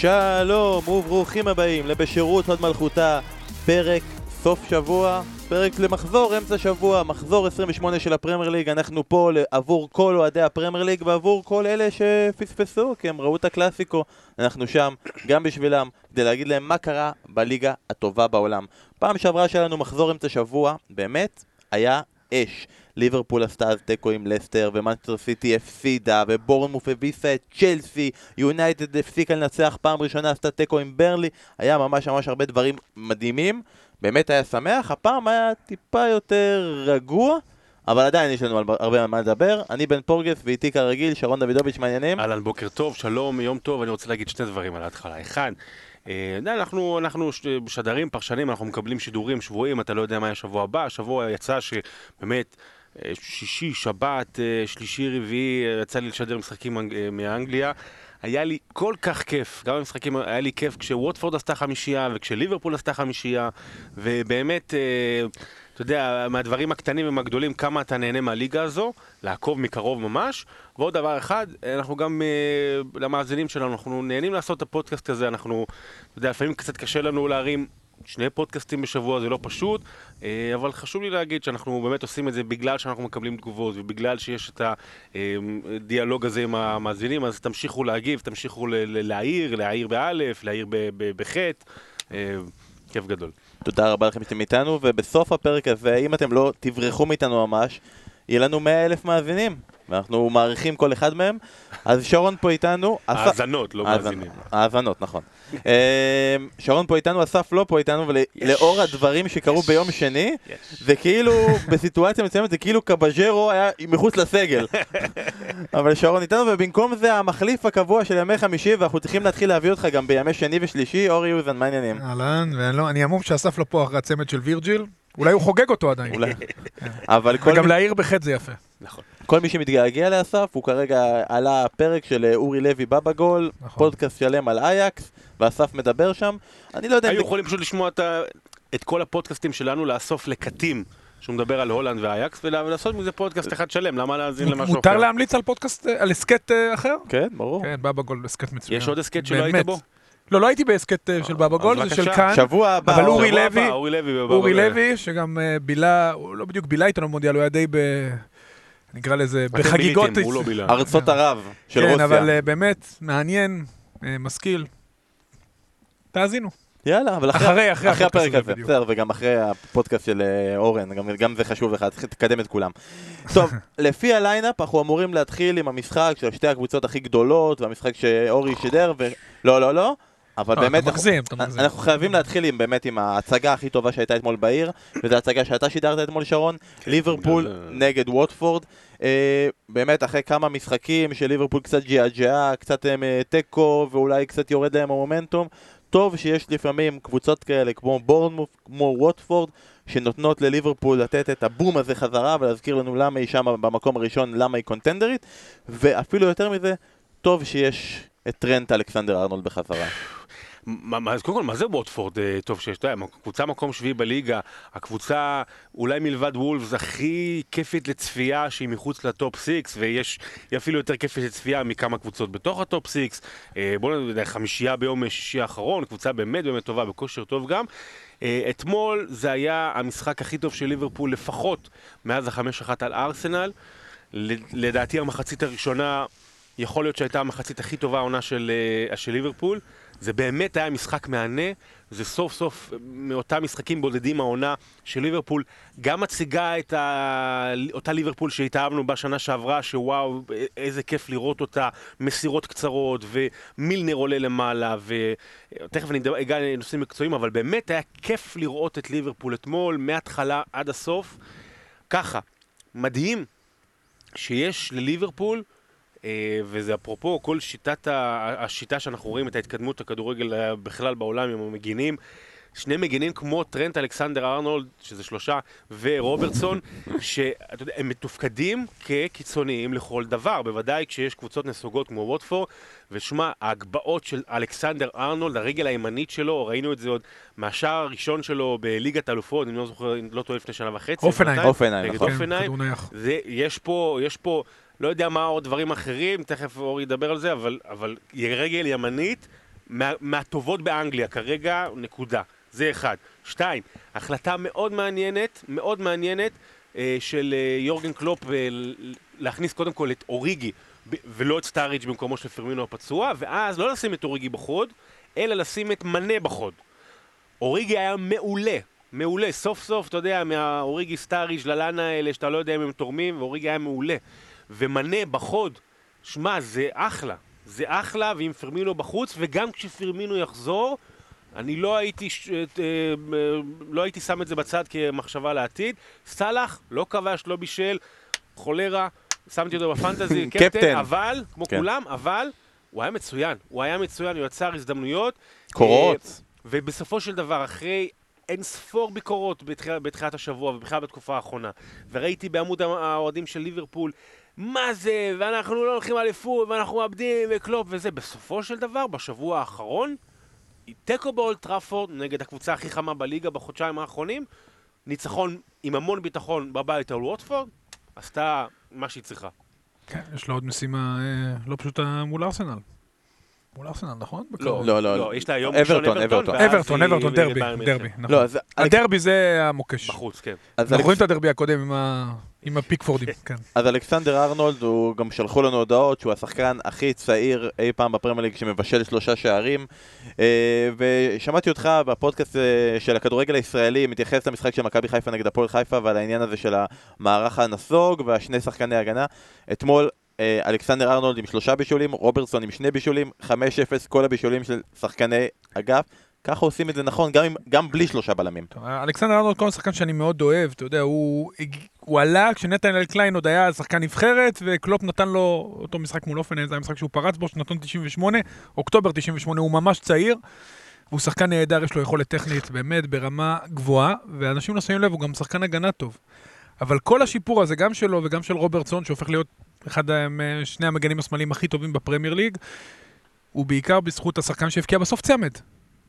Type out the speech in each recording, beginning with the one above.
שלום וברוכים הבאים לבשירות הוד מלכותה, פרק סוף שבוע, פרק למחזור אמצע שבוע, מחזור 28 של הפרמייר ליג, אנחנו פה עבור כל אוהדי הפרמייר ליג ועבור כל אלה שפספסו, כי הם ראו את הקלאסיקו, אנחנו שם גם בשבילם, כדי להגיד להם מה קרה בליגה הטובה בעולם. פעם שעברה שהיה לנו מחזור אמצע שבוע, באמת, היה אש. ליברפול עשתה אז תיקו עם לסטר, ומנצ'סטר סיטי הפסידה, ובורנמוף הביסה את צ'לסי, יונייטד הפסיקה לנצח פעם ראשונה, עשתה תיקו עם ברלי, היה ממש ממש הרבה דברים מדהימים, באמת היה שמח, הפעם היה טיפה יותר רגוע. אבל עדיין יש לנו הרבה מה לדבר. אני בן פורגס ואיתי כרגיל, שרון דוידוביץ' מעניינים. אהלן, בוקר טוב, שלום, יום טוב, אני רוצה להגיד שני דברים על ההתחלה. אחד, אנחנו, אנחנו משדרים, פרשנים, אנחנו מקבלים שידורים שבועים, אתה לא יודע מה יהיה השבוע הבא. השבוע יצא שבאמת... אה, שישי, שבת, אה, שלישי, רביעי, יצא לי לשדר משחקים מאנגליה. היה לי כל כך כיף, גם במשחקים היה לי כיף כשווטפורד עשתה חמישייה וכשליברפול עשתה חמישייה ובאמת, אתה יודע, מהדברים הקטנים ומהגדולים כמה אתה נהנה מהליגה הזו, לעקוב מקרוב ממש. ועוד דבר אחד, אנחנו גם למאזינים שלנו, אנחנו נהנים לעשות את הפודקאסט הזה, אנחנו, אתה יודע, לפעמים קצת קשה לנו להרים שני פודקאסטים בשבוע זה לא פשוט, אה, אבל חשוב לי להגיד שאנחנו באמת עושים את זה בגלל שאנחנו מקבלים תגובות ובגלל שיש את הדיאלוג הזה עם המאזינים, אז תמשיכו להגיב, תמשיכו להעיר, להעיר באלף, להעיר בחטא, אה, כיף גדול. תודה רבה לכם שאתם איתנו, ובסוף הפרק הזה, אם אתם לא תברחו מאיתנו ממש, יהיה לנו 100 אלף מאזינים. ואנחנו מעריכים כל אחד מהם. אז שרון פה איתנו. האזנות, לא מאזינים. האזנות, נכון. אה, שרון פה איתנו, אסף לא פה איתנו, ולאור הדברים שקרו ביום שני, זה כאילו, בסיטואציה מסוימת זה כאילו קבז'רו היה מחוץ לסגל. אבל שרון איתנו, ובמקום זה המחליף הקבוע של ימי חמישי, ואנחנו צריכים להתחיל להביא אותך גם בימי שני ושלישי, אורי יוזן, מה העניינים? אהלן, ואני המום שאסף לא פה אחרי הצמד של וירג'יל. אולי הוא חוגג אותו עדיין. אולי. אבל כל... וגם להעיר בחטא זה יפה. נכון. כל מי שמתגעגע לאסף, הוא כרגע עלה פרק של אה, אורי לוי בבא גול, נכון. פודקאסט שלם על אייקס, ואסף מדבר שם. אני לא יודע... היו יכולים פשוט לשמוע את כל הפודקאסטים שלנו לאסוף לקטים. שהוא מדבר על הולנד ואייקס, ולעשות מזה פודקאסט אחד שלם, למה להאזין למשהו אחר? מותר להמליץ על פודקאסט, אה, על הסכת אה, אחר? כן, ברור. כן, בבא גול, הסכת מצוין. יש עוד הסכת שלא היית בו? לא, לא הייתי בהסכת של בבא גול, זה של כאן. שבוע הבא. אבל אורי לוי, אורי לוי, שגם בילה, הוא לא בדיוק בילה איתנו במונדיאל, הוא היה די ב... נקרא לזה, בחגיגות... לא ארצות ערב של רוסיה. כן, אבל אה, באמת, מעניין, אה, משכיל. תאזינו. יאללה, אבל אחרי, אחרי, אחרי, אחרי הפרק הזה, בסדר, וגם אחרי הפודקאסט של אה, אורן, גם, גם זה חשוב לך, צריך לקדם את כולם. טוב, לפי ה lineup אנחנו אמורים להתחיל עם המשחק של שתי הקבוצות הכי גדולות, והמשחק שאורי שידר, ו... לא, לא, לא. אבל לא, באמת, אתה מגזים, אתה מגזים. אנחנו חייבים להתחיל עם, באמת עם ההצגה הכי טובה שהייתה אתמול בעיר, וזו הצגה שאתה שידרת אתמול, שרון, כן, ליברפול נגד ווטפורד. אה, באמת, אחרי כמה משחקים של ליברפול קצת ג'עג'עה, קצת אה, תיקו, ואולי קצת יורד להם המומנטום, טוב שיש לפעמים קבוצות כאלה כמו בורנמוף, כמו ווטפורד, שנותנות לליברפול לתת את הבום הזה חזרה ולהזכיר לנו למה היא שם במקום הראשון, למה היא contender ית, ואפילו יותר מזה, טוב שיש את טרנט אלכסנדר ארנולד בחזרה. מה, קודם כל, מה זה ווטפורד אה, טוב שיש? אתה יודע, קבוצה מקום שביעי בליגה, הקבוצה אולי מלבד וולפס הכי כיפית לצפייה שהיא מחוץ ל top six, ויש, היא אפילו יותר כיפית לצפייה מכמה קבוצות בתוך ה top six. אה, בואו נדע, חמישייה ביום שישי האחרון, קבוצה באמת באמת טובה, בכושר טוב גם. אה, אתמול זה היה המשחק הכי טוב של ליברפול, לפחות מאז החמש אחת על ארסנל. לדעתי המחצית הראשונה יכול להיות שהייתה המחצית הכי טובה העונה של, של ליברפול. זה באמת היה משחק מהנה, זה סוף סוף מאותם משחקים בודדים העונה של ליברפול, גם מציגה את ה... אותה ליברפול שהתאהבנו בשנה שעברה, שוואו, איזה כיף לראות אותה, מסירות קצרות, ומילנר עולה למעלה, ותכף אני אגע לנושאים מקצועיים, אבל באמת היה כיף לראות את ליברפול אתמול, מההתחלה עד הסוף. ככה, מדהים שיש לליברפול וזה אפרופו כל שיטת, השיטה שאנחנו רואים את ההתקדמות הכדורגל אה, בכלל בעולם עם המגינים. שני מגינים כמו טרנט אלכסנדר ארנולד, שזה שלושה, ורוברטסון, שאתה יודע, הם מתופקדים כקיצוניים לכל דבר, בוודאי כשיש קבוצות נסוגות כמו ווטפור, ושמע, ההגבהות של אלכסנדר ארנולד, הרגל הימנית שלו, ראינו את זה עוד מהשער הראשון שלו בליגת אלופות, אני לא זוכר, לא טועה לפני שנה וחצי. אופנהיים. אופנהיים, נכון. אופנהיים. יש פה, יש פה... לא יודע מה עוד דברים אחרים, תכף אורי ידבר על זה, אבל, אבל רגל ימנית מה, מהטובות באנגליה כרגע, נקודה. זה אחד. שתיים, החלטה מאוד מעניינת, מאוד מעניינת, אה, של אה, יורגן קלופ אה, להכניס קודם כל את אוריגי ולא את סטאריג' במקומו של פרמינו הפצוע, ואז לא לשים את אוריגי בחוד, אלא לשים את מנה בחוד. אוריגי היה מעולה, מעולה. סוף סוף, אתה יודע, מהאוריגי סטאריג' ללאנה האלה, שאתה לא יודע אם הם תורמים, ואוריגי היה מעולה. ומנה בחוד, שמע, זה אחלה. זה אחלה, ועם פרמינו בחוץ, וגם כשפרמינו יחזור, אני לא הייתי, ש... אה, לא הייתי שם את זה בצד כמחשבה לעתיד. סאלח, לא כבש, לא בישל, חולרה, שמתי אותו בפנטזי, קפטן, אבל, כמו כן. כולם, אבל, הוא היה מצוין. הוא היה מצוין, הוא יצר הזדמנויות. קורות. אה, ובסופו של דבר, אחרי אין ספור ביקורות בתחילת, בתחילת השבוע ובכלל בתקופה האחרונה, וראיתי בעמוד האוהדים של ליברפול, מה זה, ואנחנו לא הולכים אליפות, ואנחנו מאבדים, וקלופ וזה. בסופו של דבר, בשבוע האחרון, תיקו באולטראפורד נגד הקבוצה הכי חמה בליגה בחודשיים האחרונים, ניצחון עם המון ביטחון בבית על ווטפורד, עשתה מה שהיא צריכה. כן, יש לו עוד משימה אה, לא פשוטה מול ארסנל. מול ארסנל, נכון? לא, לא, לא, לא. יש לה יום ראשון אברטון. אברטון, אברטון, דרבי, דרבי, נכון. לא, הדרבי זה המוקש. בחוץ, כן. אנחנו רואים את הדרבי הקודם עם הפיקפורדים, כן. אז אלכסנדר ארנולד, הוא גם שלחו לנו הודעות שהוא השחקן הכי צעיר אי פעם בפרמייר ליג שמבשל שלושה שערים. אה, ושמעתי אותך בפודקאסט אה, של הכדורגל הישראלי מתייחס למשחק של מכבי חיפה נגד הפועל חיפה ועל העניין הזה של המערך הנסוג והשני שחקני הגנה. אתמול אה, אלכסנדר ארנולד עם שלושה בישולים, רוברטסון עם שני בישולים, 5-0 כל הבישולים של שחקני אגף. ככה עושים את זה נכון, גם, עם, גם בלי שלושה בלמים. אלכסנדר ארנולד כל שחקן שאני מאוד אוהב, אתה יודע, הוא, הוא עלה כשנתנאל קליין עוד היה שחקן נבחרת, וקלופ נתן לו אותו משחק מול הופן, זה היה משחק שהוא פרץ בו, שנתון 98, אוקטובר 98, הוא ממש צעיר. והוא שחקן נהדר, יש לו יכולת טכנית באמת ברמה גבוהה, ואנשים לא שמים לב, הוא גם שחקן הגנה טוב. אבל כל השיפור הזה, גם שלו וגם של רוברטסון, שהופך להיות אחד שני המגנים השמאליים הכי טובים בפרמייר ליג, הוא בעיקר בזכות השחקן שהבקיע בסוף צמד.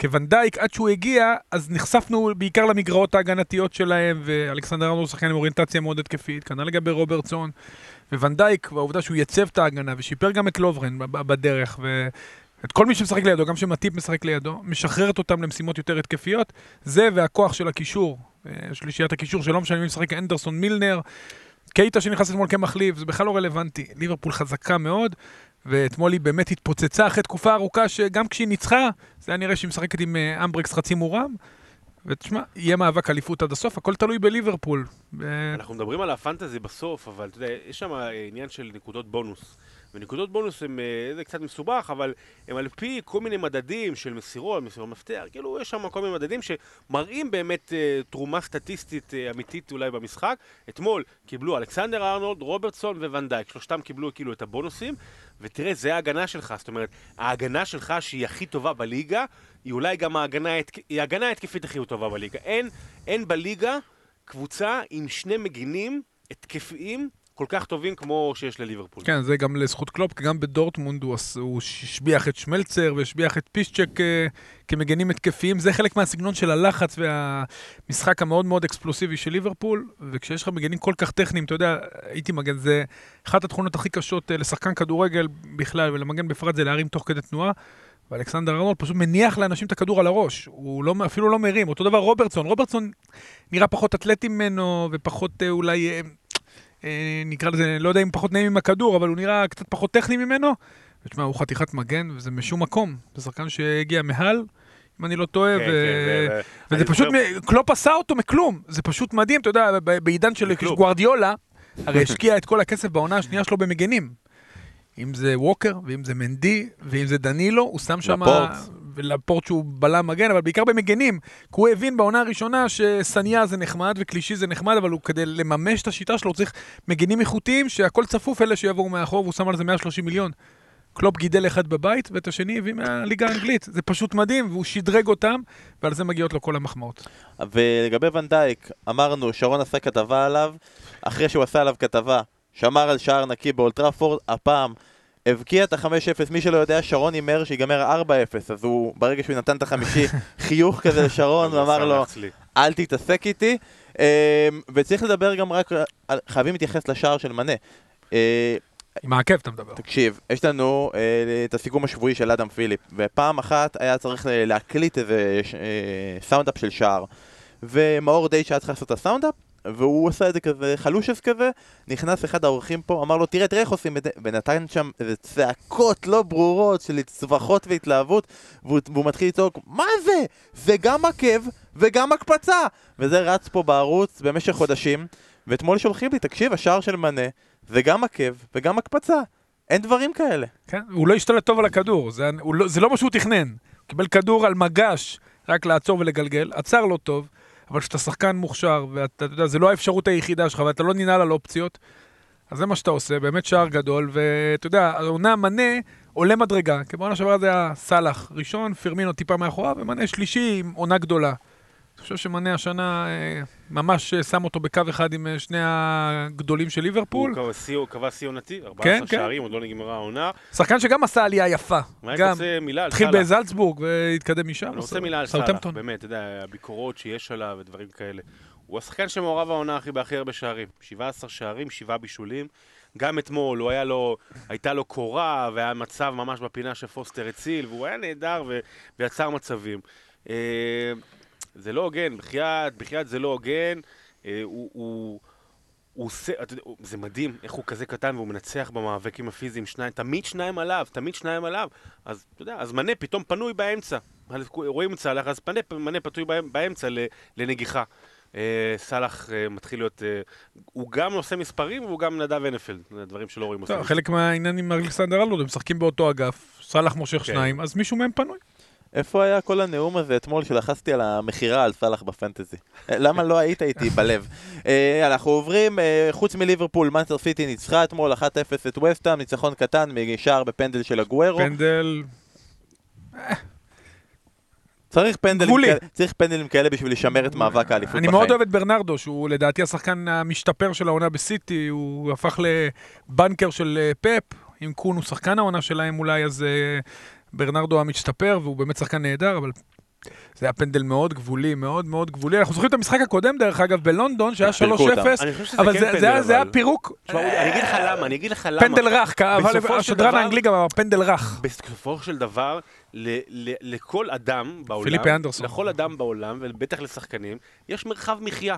כוונדייק, עד שהוא הגיע, אז נחשפנו בעיקר למגרעות ההגנתיות שלהם, ואלכסנדר ארנולד שחקן עם אוריינטציה מאוד התקפית, כנ"ל לגבי רוברטסון, ואן דייק, והעובדה שהוא ייצב את ההגנה, ושיפר גם את לוברן בדרך, ואת כל מי שמשחק לידו, גם שמטיפ משחק לידו, משחררת אותם למשימות יותר התקפיות, זה והכוח של הקישור, אה, שלישיית הקישור, שלא משנה מי משחק אנדרסון מילנר, קייטה שנכנס אתמול כמחליף, זה בכלל לא רלוונטי. ליברפול חזקה מאוד, ואתמול היא באמת התפוצצה אחרי תקופה ארוכה שגם כשהיא ניצחה, זה היה נראה שהיא משחקת עם אה, אמברקס חצי מורם. ותשמע, יהיה מאבק אליפות עד הסוף, הכל תלוי בליברפול. אנחנו מדברים על הפנטזי בסוף, אבל אתה יודע, יש שם עניין של נקודות בונוס. ונקודות בונוס הם, אה, זה קצת מסובך, אבל הם על פי כל מיני מדדים של מסירות, מסירות מפתח, כאילו יש שם כל מיני מדדים שמראים באמת uh, תרומה סטטיסטית uh, אמיתית אולי במשחק. אתמול קיבלו אלכסנדר ארנולד, רוברטסון וונדייק, שלושתם קיבלו כאילו את הבונוסים, ותראה, זה ההגנה שלך, זאת אומרת, ההגנה שלך שהיא הכי טובה בליגה, היא אולי גם ההגנה, היא ההגנה ההתקפית הכי טובה בליגה. אין, אין בליגה קבוצה עם שני מגינים התקפיים כל כך טובים כמו שיש לליברפול. כן, זה גם לזכות קלופ, כי גם בדורטמונד הוא, הוא השביח את שמלצר והשביח את פישצ'ק אה, כמגנים התקפיים. זה חלק מהסגנון של הלחץ והמשחק המאוד מאוד אקספלוסיבי של ליברפול, וכשיש לך מגנים כל כך טכניים, אתה יודע, הייתי מגן, זה אחת התכונות הכי קשות אה, לשחקן כדורגל בכלל ולמגן בפרט זה להרים תוך כדי תנועה. ואלכסנדר ארנולד פשוט מניח לאנשים את הכדור על הראש, הוא לא, אפילו לא מרים. אותו דבר רוברטסון, רוברטסון נראה פחות אתלטי ממנו ופחות אה, אולי נקרא לזה, לא יודע אם פחות נעים עם הכדור, אבל הוא נראה קצת פחות טכני ממנו. ותשמע, הוא חתיכת מגן, וזה משום מקום. זה שחקן שהגיע מהל, אם אני לא טועה, כן, ו... כן, וזה פשוט, חושב... קלופ עשה אותו מכלום. זה פשוט מדהים, אתה יודע, בעידן של גוארדיולה, הרי השקיע את כל הכסף בעונה השנייה שלו במגנים. אם זה ווקר, ואם זה מנדי, ואם זה דנילו, הוא שם שם... ולפורט שהוא בלם מגן, אבל בעיקר במגנים. כי הוא הבין בעונה הראשונה שסניה זה נחמד וקלישי זה נחמד, אבל הוא כדי לממש את השיטה שלו, צריך מגנים איכותיים, שהכל צפוף אלה שיבואו מאחור, והוא שם על זה 130 מיליון. קלופ גידל אחד בבית, ואת השני הביא מהליגה האנגלית. זה פשוט מדהים, והוא שדרג אותם, ועל זה מגיעות לו כל המחמאות. ולגבי ונדייק, אמרנו, שרון עשה כתבה עליו, אחרי שהוא עשה עליו כתבה, שמר על שער נקי באולטראפורד, הפעם הבקיע את ה-5-0, מי שלא יודע, שרון הימר שיגמר 4-0, אז הוא, ברגע שהוא נתן את החמישי, חיוך כזה לשרון, ואמר לו, אל תתעסק איתי. אמ, וצריך לדבר גם רק, חייבים להתייחס לשער של מנה. אה, עם העקב אתה מדבר. תקשיב, יש לנו אה, את הסיכום השבועי של אדם פיליפ, ופעם אחת היה צריך להקליט איזה ש- אה, סאונדאפ של שער. ומאור די שהיה צריך לעשות את הסאונדאפ, והוא עשה את זה כזה חלושס כזה, נכנס אחד האורחים פה, אמר לו תראה, תראה איך עושים את זה, ונתן שם איזה צעקות לא ברורות של צווחות והתלהבות, והוא, והוא מתחיל לצעוק, מה זה? זה גם עקב וגם הקפצה! וזה רץ פה בערוץ במשך חודשים, ואתמול שולחים לי, תקשיב, השער של מנה, זה גם עקב וגם הקפצה. אין דברים כאלה. כן? הוא לא השתלט טוב על הכדור, זה, לא, זה לא מה שהוא תכנן. הוא קיבל כדור על מגש, רק לעצור ולגלגל, עצר לא טוב, אבל כשאתה שחקן מוכשר, ואתה אתה יודע, זה לא האפשרות היחידה שלך, ואתה לא ננעל על אופציות, אז זה מה שאתה עושה, באמת שער גדול, ואתה יודע, העונה מנה עולה מדרגה, כי בעונה שעברה זה היה סאלח ראשון, פרמינו טיפה מאחוריו, ומנה שלישי עם עונה גדולה. אני חושב שמנה השנה אה, ממש אה, שם אותו בקו אחד עם אה, שני הגדולים של ליברפול. הוא קבע שיא- עונתי, 14 כן, כן. שערים, עוד לא נגמרה העונה. שחקן שגם עשה עלייה יפה. מה גם. רוצה מילה על התחיל? בזלצבורג והתקדם משם. אני רוצה מילה על סאלח. באמת, אתה יודע, הביקורות שיש עליו ודברים כאלה. הוא השחקן שמעורב העונה הכי בהכי הרבה שערים. 17 שערים, 7 בישולים. גם אתמול, הוא היה לו, הייתה לו קורה, והיה מצב ממש בפינה שפוסטר הציל, והוא היה נהדר ו- ויצר מצבים. זה לא הוגן, בחייאת, בחייאת זה לא הוגן. אה, הוא... הוא הוא עושה, אתה יודע, זה מדהים איך הוא כזה קטן והוא מנצח במאבקים הפיזיים שניים, תמיד שניים עליו, תמיד שניים עליו. אז אתה יודע, אז מנה פתאום פנוי באמצע. רואים את סאלח, אז מנה, מנה פנוי באמ- באמצע לנגיחה. אה, סאלח אה, מתחיל להיות, אה, הוא גם עושה מספרים והוא גם נדב הנפלד, דברים שלא רואים עושים. חלק מהעניין עם אלכסנדר אלנוד, הם משחקים באותו אגף, סאלח מושך כן. שניים, אז מישהו מהם פנוי. איפה היה כל הנאום הזה אתמול שלחצתי על המכירה על סאלח בפנטזי? למה לא היית איתי בלב? אה, אנחנו עוברים, אה, חוץ מליברפול, מנסטר סיטי ניצחה אתמול 1-0 את וסטהאם, ניצחון קטן משער בפנדל של הגוורו. פנדל, צריך פנדלים. כאלה- צריך פנדלים כאלה בשביל לשמר את מאבק האליפות אני בחיים. מאוד אוהב את ברנרדו, שהוא לדעתי השחקן המשתפר של העונה בסיטי, הוא הפך לבנקר של אה, פפ, אם קון הוא שחקן העונה שלהם אולי, אז ברנרדו המשתפר, והוא באמת שחקן נהדר, אבל זה היה פנדל מאוד גבולי, מאוד מאוד גבולי. אנחנו זוכרים את המשחק הקודם, דרך אגב, בלונדון, שהיה 3-0, פירקו אותם. אני חושב שזה אבל כן זה- היה- היה. פירוק. אני אגיד לך למה, אני אגיד לך למה. פנדל רך, אבל השדרן האנגלי גם אמר פנדל רך. בסופו של דבר, ל- ל- לכל אדם בעולם, פיליפה אנדרסון. לכל אדם בעולם, ובטח לשחקנים, יש מרחב מחיה.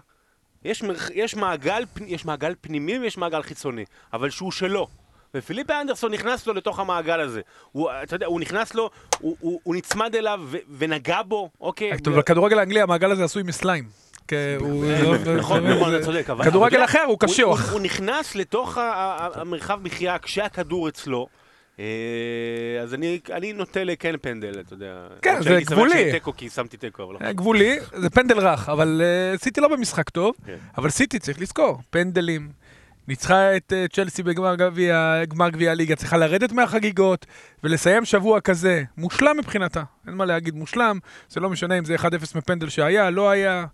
יש. יש, מעגל, יש מעגל פנימי ויש מעגל חיצוני, אבל שהוא שלו. ופיליפה אנדרסון נכנס לו לתוך המעגל הזה. הוא, אתה יודע, הוא נכנס לו, הוא, הוא, הוא נצמד אליו ו- ונגע בו, אוקיי? טוב, בכדורגל האנגלי המעגל הזה עשוי מסליים. כי הוא- נכון, זה- נכון, אתה צודק. כדורגל אחר הוא קשיח. הוא, נכנס לתוך המרחב מחיה כשהכדור אצלו. אה, אז אני, אני נוטה לכן פנדל, אתה יודע. כן, זה שמח גבולי. שיהיה תיקו, כי שמתי תיקו, אבל לא. היה גבולי, זה פנדל רך, אבל אה, סיטי לא במשחק טוב, כן. אבל סיטי צריך לזכור, פנדלים. ניצחה את אה, צ'לסי בגמר גביע, גמר גביע הליגה, צריכה לרדת מהחגיגות ולסיים שבוע כזה, מושלם מבחינתה, אין מה להגיד, מושלם, זה לא משנה אם זה 1-0 מפנדל שהיה, לא היה,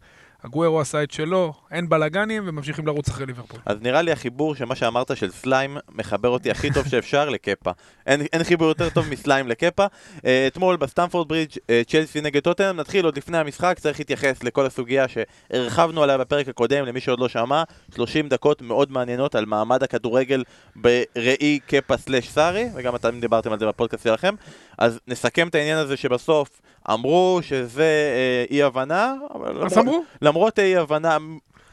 הגוורו עשה את שלו, אין בלאגנים וממשיכים לרוץ אחרי ליברפול. אז נראה לי החיבור שמה שאמרת של סליים מחבר אותי הכי טוב שאפשר לקפה. אין, אין חיבור יותר טוב מסליים לקפה. Uh, אתמול בסטמפורד ברידג' uh, צ'לסי נגד טוטנאם, נתחיל עוד לפני המשחק, צריך להתייחס לכל הסוגיה שהרחבנו עליה בפרק הקודם, למי שעוד לא שמע, 30 דקות מאוד מעניינות על מעמד הכדורגל בראי קפה סלאש סארי, וגם אתם דיברתם על זה בפודקאסט שלכם. אז נסכם את העניין הזה שבסוף אמרו שזה uh, אי הבנה, אבל אז למרות, אמרו, למרות אי הבנה,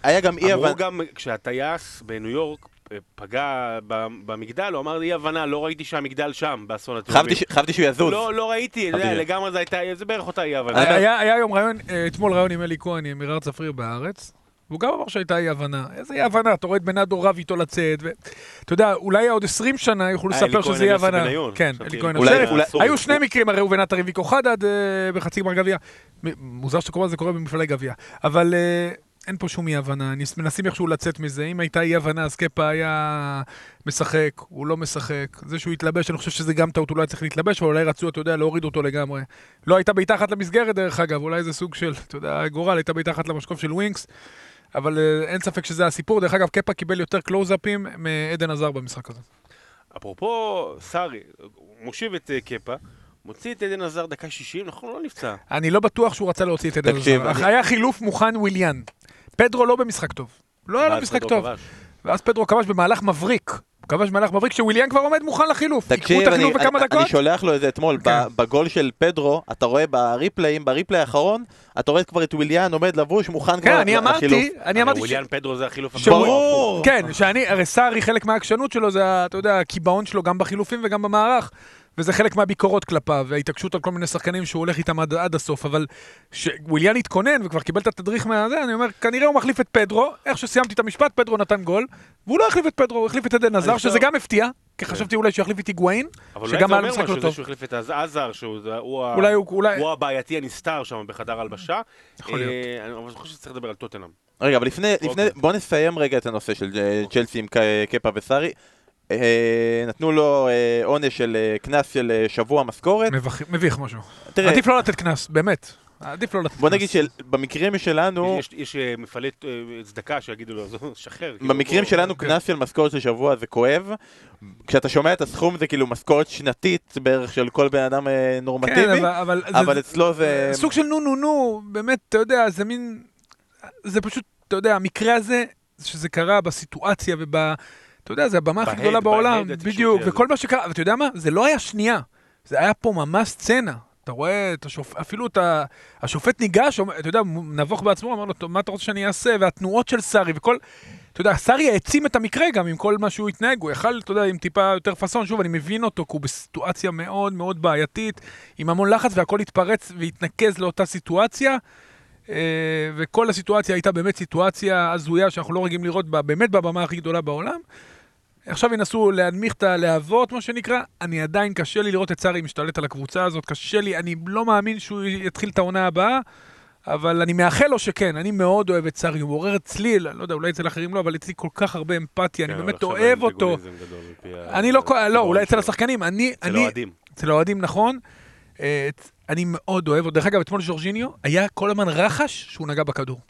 היה גם אי הבנה. אמרו גם, כשהטייס בניו יורק אה, פגע ב- במגדל, הוא אמר לי, אי הבנה, לא ראיתי שהמגדל שם, באסון התאומים. חשבתי שהוא יזוז. לא, לא ראיתי. לגמרי זה הייתה, זה בערך אותה אי הבנה. היה- היה היה היום רעיון, אה, אתמול רעיון עם אלי כהן, עם מירר צפריר בהארץ. והוא גם אמר שהייתה אי הבנה. איזה אי הבנה? אתה רואה את בנאדו רב איתו לצאת, ואתה יודע, אולי עוד 20 שנה יוכלו אה, לספר שזה אי הבנה. כן, אלי כהן אסור. היו שני מקרים, הרי ראובן עטר הביא כוחדד בחצי גמר גביע. מוזר שאתה קורא לזה קורה במפעלי גביע. אבל אה, אין פה שום אי הבנה, ניס- מנסים איכשהו לצאת מזה. אם הייתה אי הבנה, אז קפה היה משחק, הוא לא משחק. זה שהוא התלבש, אני חושב שזה גם טעות, הוא לא היה צריך להתלבש, אבל אולי רצו, אתה יודע, להוריד אותו לגמרי. לא הייתה בעיטה אחת למסגרת, דרך אגב, אולי זה סוג של, אתה יודע, גורל, הייתה בעיטה אחת למשקוף של ווינקס. אבל אה, אין ספק שזה הסיפור. דרך אגב, קפה קיבל יותר קלוזאפים מעדן הזאר במשחק הזה. אפרופו סארי, מושיב את אה, קפה, מוציא את עדן הזאר דקה 60, נכון? לא נפצע. אני לא בטוח שהוא רצה להוציא את עדן הזאר. אני- היה חילוף מוכן וויליאן. פדרו לא במשחק טוב. לא היה לו משחק טוב. כבש. ואז פדרו כבש במהלך מבריק. כבש מהלך מבריק, שוויליאן כבר עומד מוכן לחילוף. תקשיב, את אני, החילוף בכמה אני, דקות. אני שולח לו את זה אתמול, כן. ב- בגול של פדרו, אתה רואה בריפליים, בריפליי האחרון, אתה רואה כבר את וויליאן עומד לבוש, מוכן כן, כבר אני לחילוף. אמרתי, אני אמרתי ש... וויליאן פדרו זה החילוף הגרוע, ברור. כן, שאני, הרי סארי, חלק מהעקשנות שלו זה, אתה יודע, הקיבעון שלו גם בחילופים וגם במערך. וזה חלק מהביקורות כלפיו, וההתעקשות על כל מיני שחקנים שהוא הולך איתם עד, עד הסוף, אבל כשוויליאן התכונן וכבר קיבל את התדריך מהזה, אני אומר, כנראה הוא מחליף את פדרו, איך שסיימתי את המשפט, פדרו נתן גול, והוא לא החליף את פדרו, הוא החליף את עדן עזר, שזה גם הפתיע, כי חשבתי אולי שהוא יחליף את היגואין, אבל אולי שגם זה היה אומר לו משחק משהו, לא זה טוב. שהוא החליף את עז- עזר, שהוא אולי אולי... הבעייתי הנסתר שם בחדר הלבשה. יכול להיות. אה, אני חושב שצריך לדבר על טוטנאם. רגע, אבל לפני, אוקיי. בוא נסיים רגע את הנושא של אה, צ'לסי עם קפה וסארי. אה, נתנו לו אה, עונש של אה, קנס של אה, שבוע משכורת. מביך- מביך משהו. תראה, עדיף לא לתת קנס, באמת. עדיף לא לתת קנס. בוא נגיד שבמקרים שלנו, יש- יש מפעלי צדקה שיגידו לו, "זו, שחרר. כאילו, במקרים שלנו כן. קנס של משכורת של שבוע זה כואב. כשאתה שומע את הסכום זה כאילו משכורת שנתית בערך של כל בן אדם אה, כן, נורמטיבי, אבל, אבל, אבל זה, אצלו זה... סוג של נו נו נו, באמת, אתה יודע, זה מין... זה פשוט, אתה יודע, המקרה הזה, שזה קרה בסיטואציה וב... אתה יודע, זה הבמה הכי גדולה בעולם, בדיוק. וכל מה שקרה, ואתה יודע מה? זה לא היה שנייה, זה היה פה ממש סצנה. אתה רואה את השופט, אפילו את ה... השופט ניגש, אתה יודע, נבוך בעצמו, אמר לו, "טוב, מה אתה רוצה שאני אעשה? והתנועות של סארי וכל... אתה יודע, סארי העצים את המקרה גם עם כל מה שהוא התנהג, הוא יכל, אתה יודע, עם טיפה יותר פאסון, שוב, אני מבין אותו, כי הוא בסיטואציה מאוד מאוד בעייתית, עם המון לחץ, והכל התפרץ והתנקז לאותה סיטואציה. אה, וכל הסיטואציה הייתה באמת סיטואציה הזויה שאנחנו לא רגילים לראות בה, באמת בבמה הכי גדולה בעולם. עכשיו ינסו להנמיך את הלהבות, מה שנקרא. אני עדיין, קשה לי לראות את סארי משתלט על הקבוצה הזאת, קשה לי, אני לא מאמין שהוא יתחיל את העונה הבאה, אבל אני מאחל לו שכן, אני מאוד אוהב את סארי, הוא מעורר אצלי, לא יודע, אולי אצל אחרים לא, אבל אצלי כל כך הרבה אמפתיה, אני כן, אבל באמת אוהב אותו. אני לא, לא, הדיבורון אולי אצל. השחקנים, אני, אצל אני, האוהדים. אצל האוהדים, נכון. אה, אני מאוד אוהב, דרך אגב, אתמול ז'ורג'יניו, היה כל הזמן רחש שהוא נגע בכדור.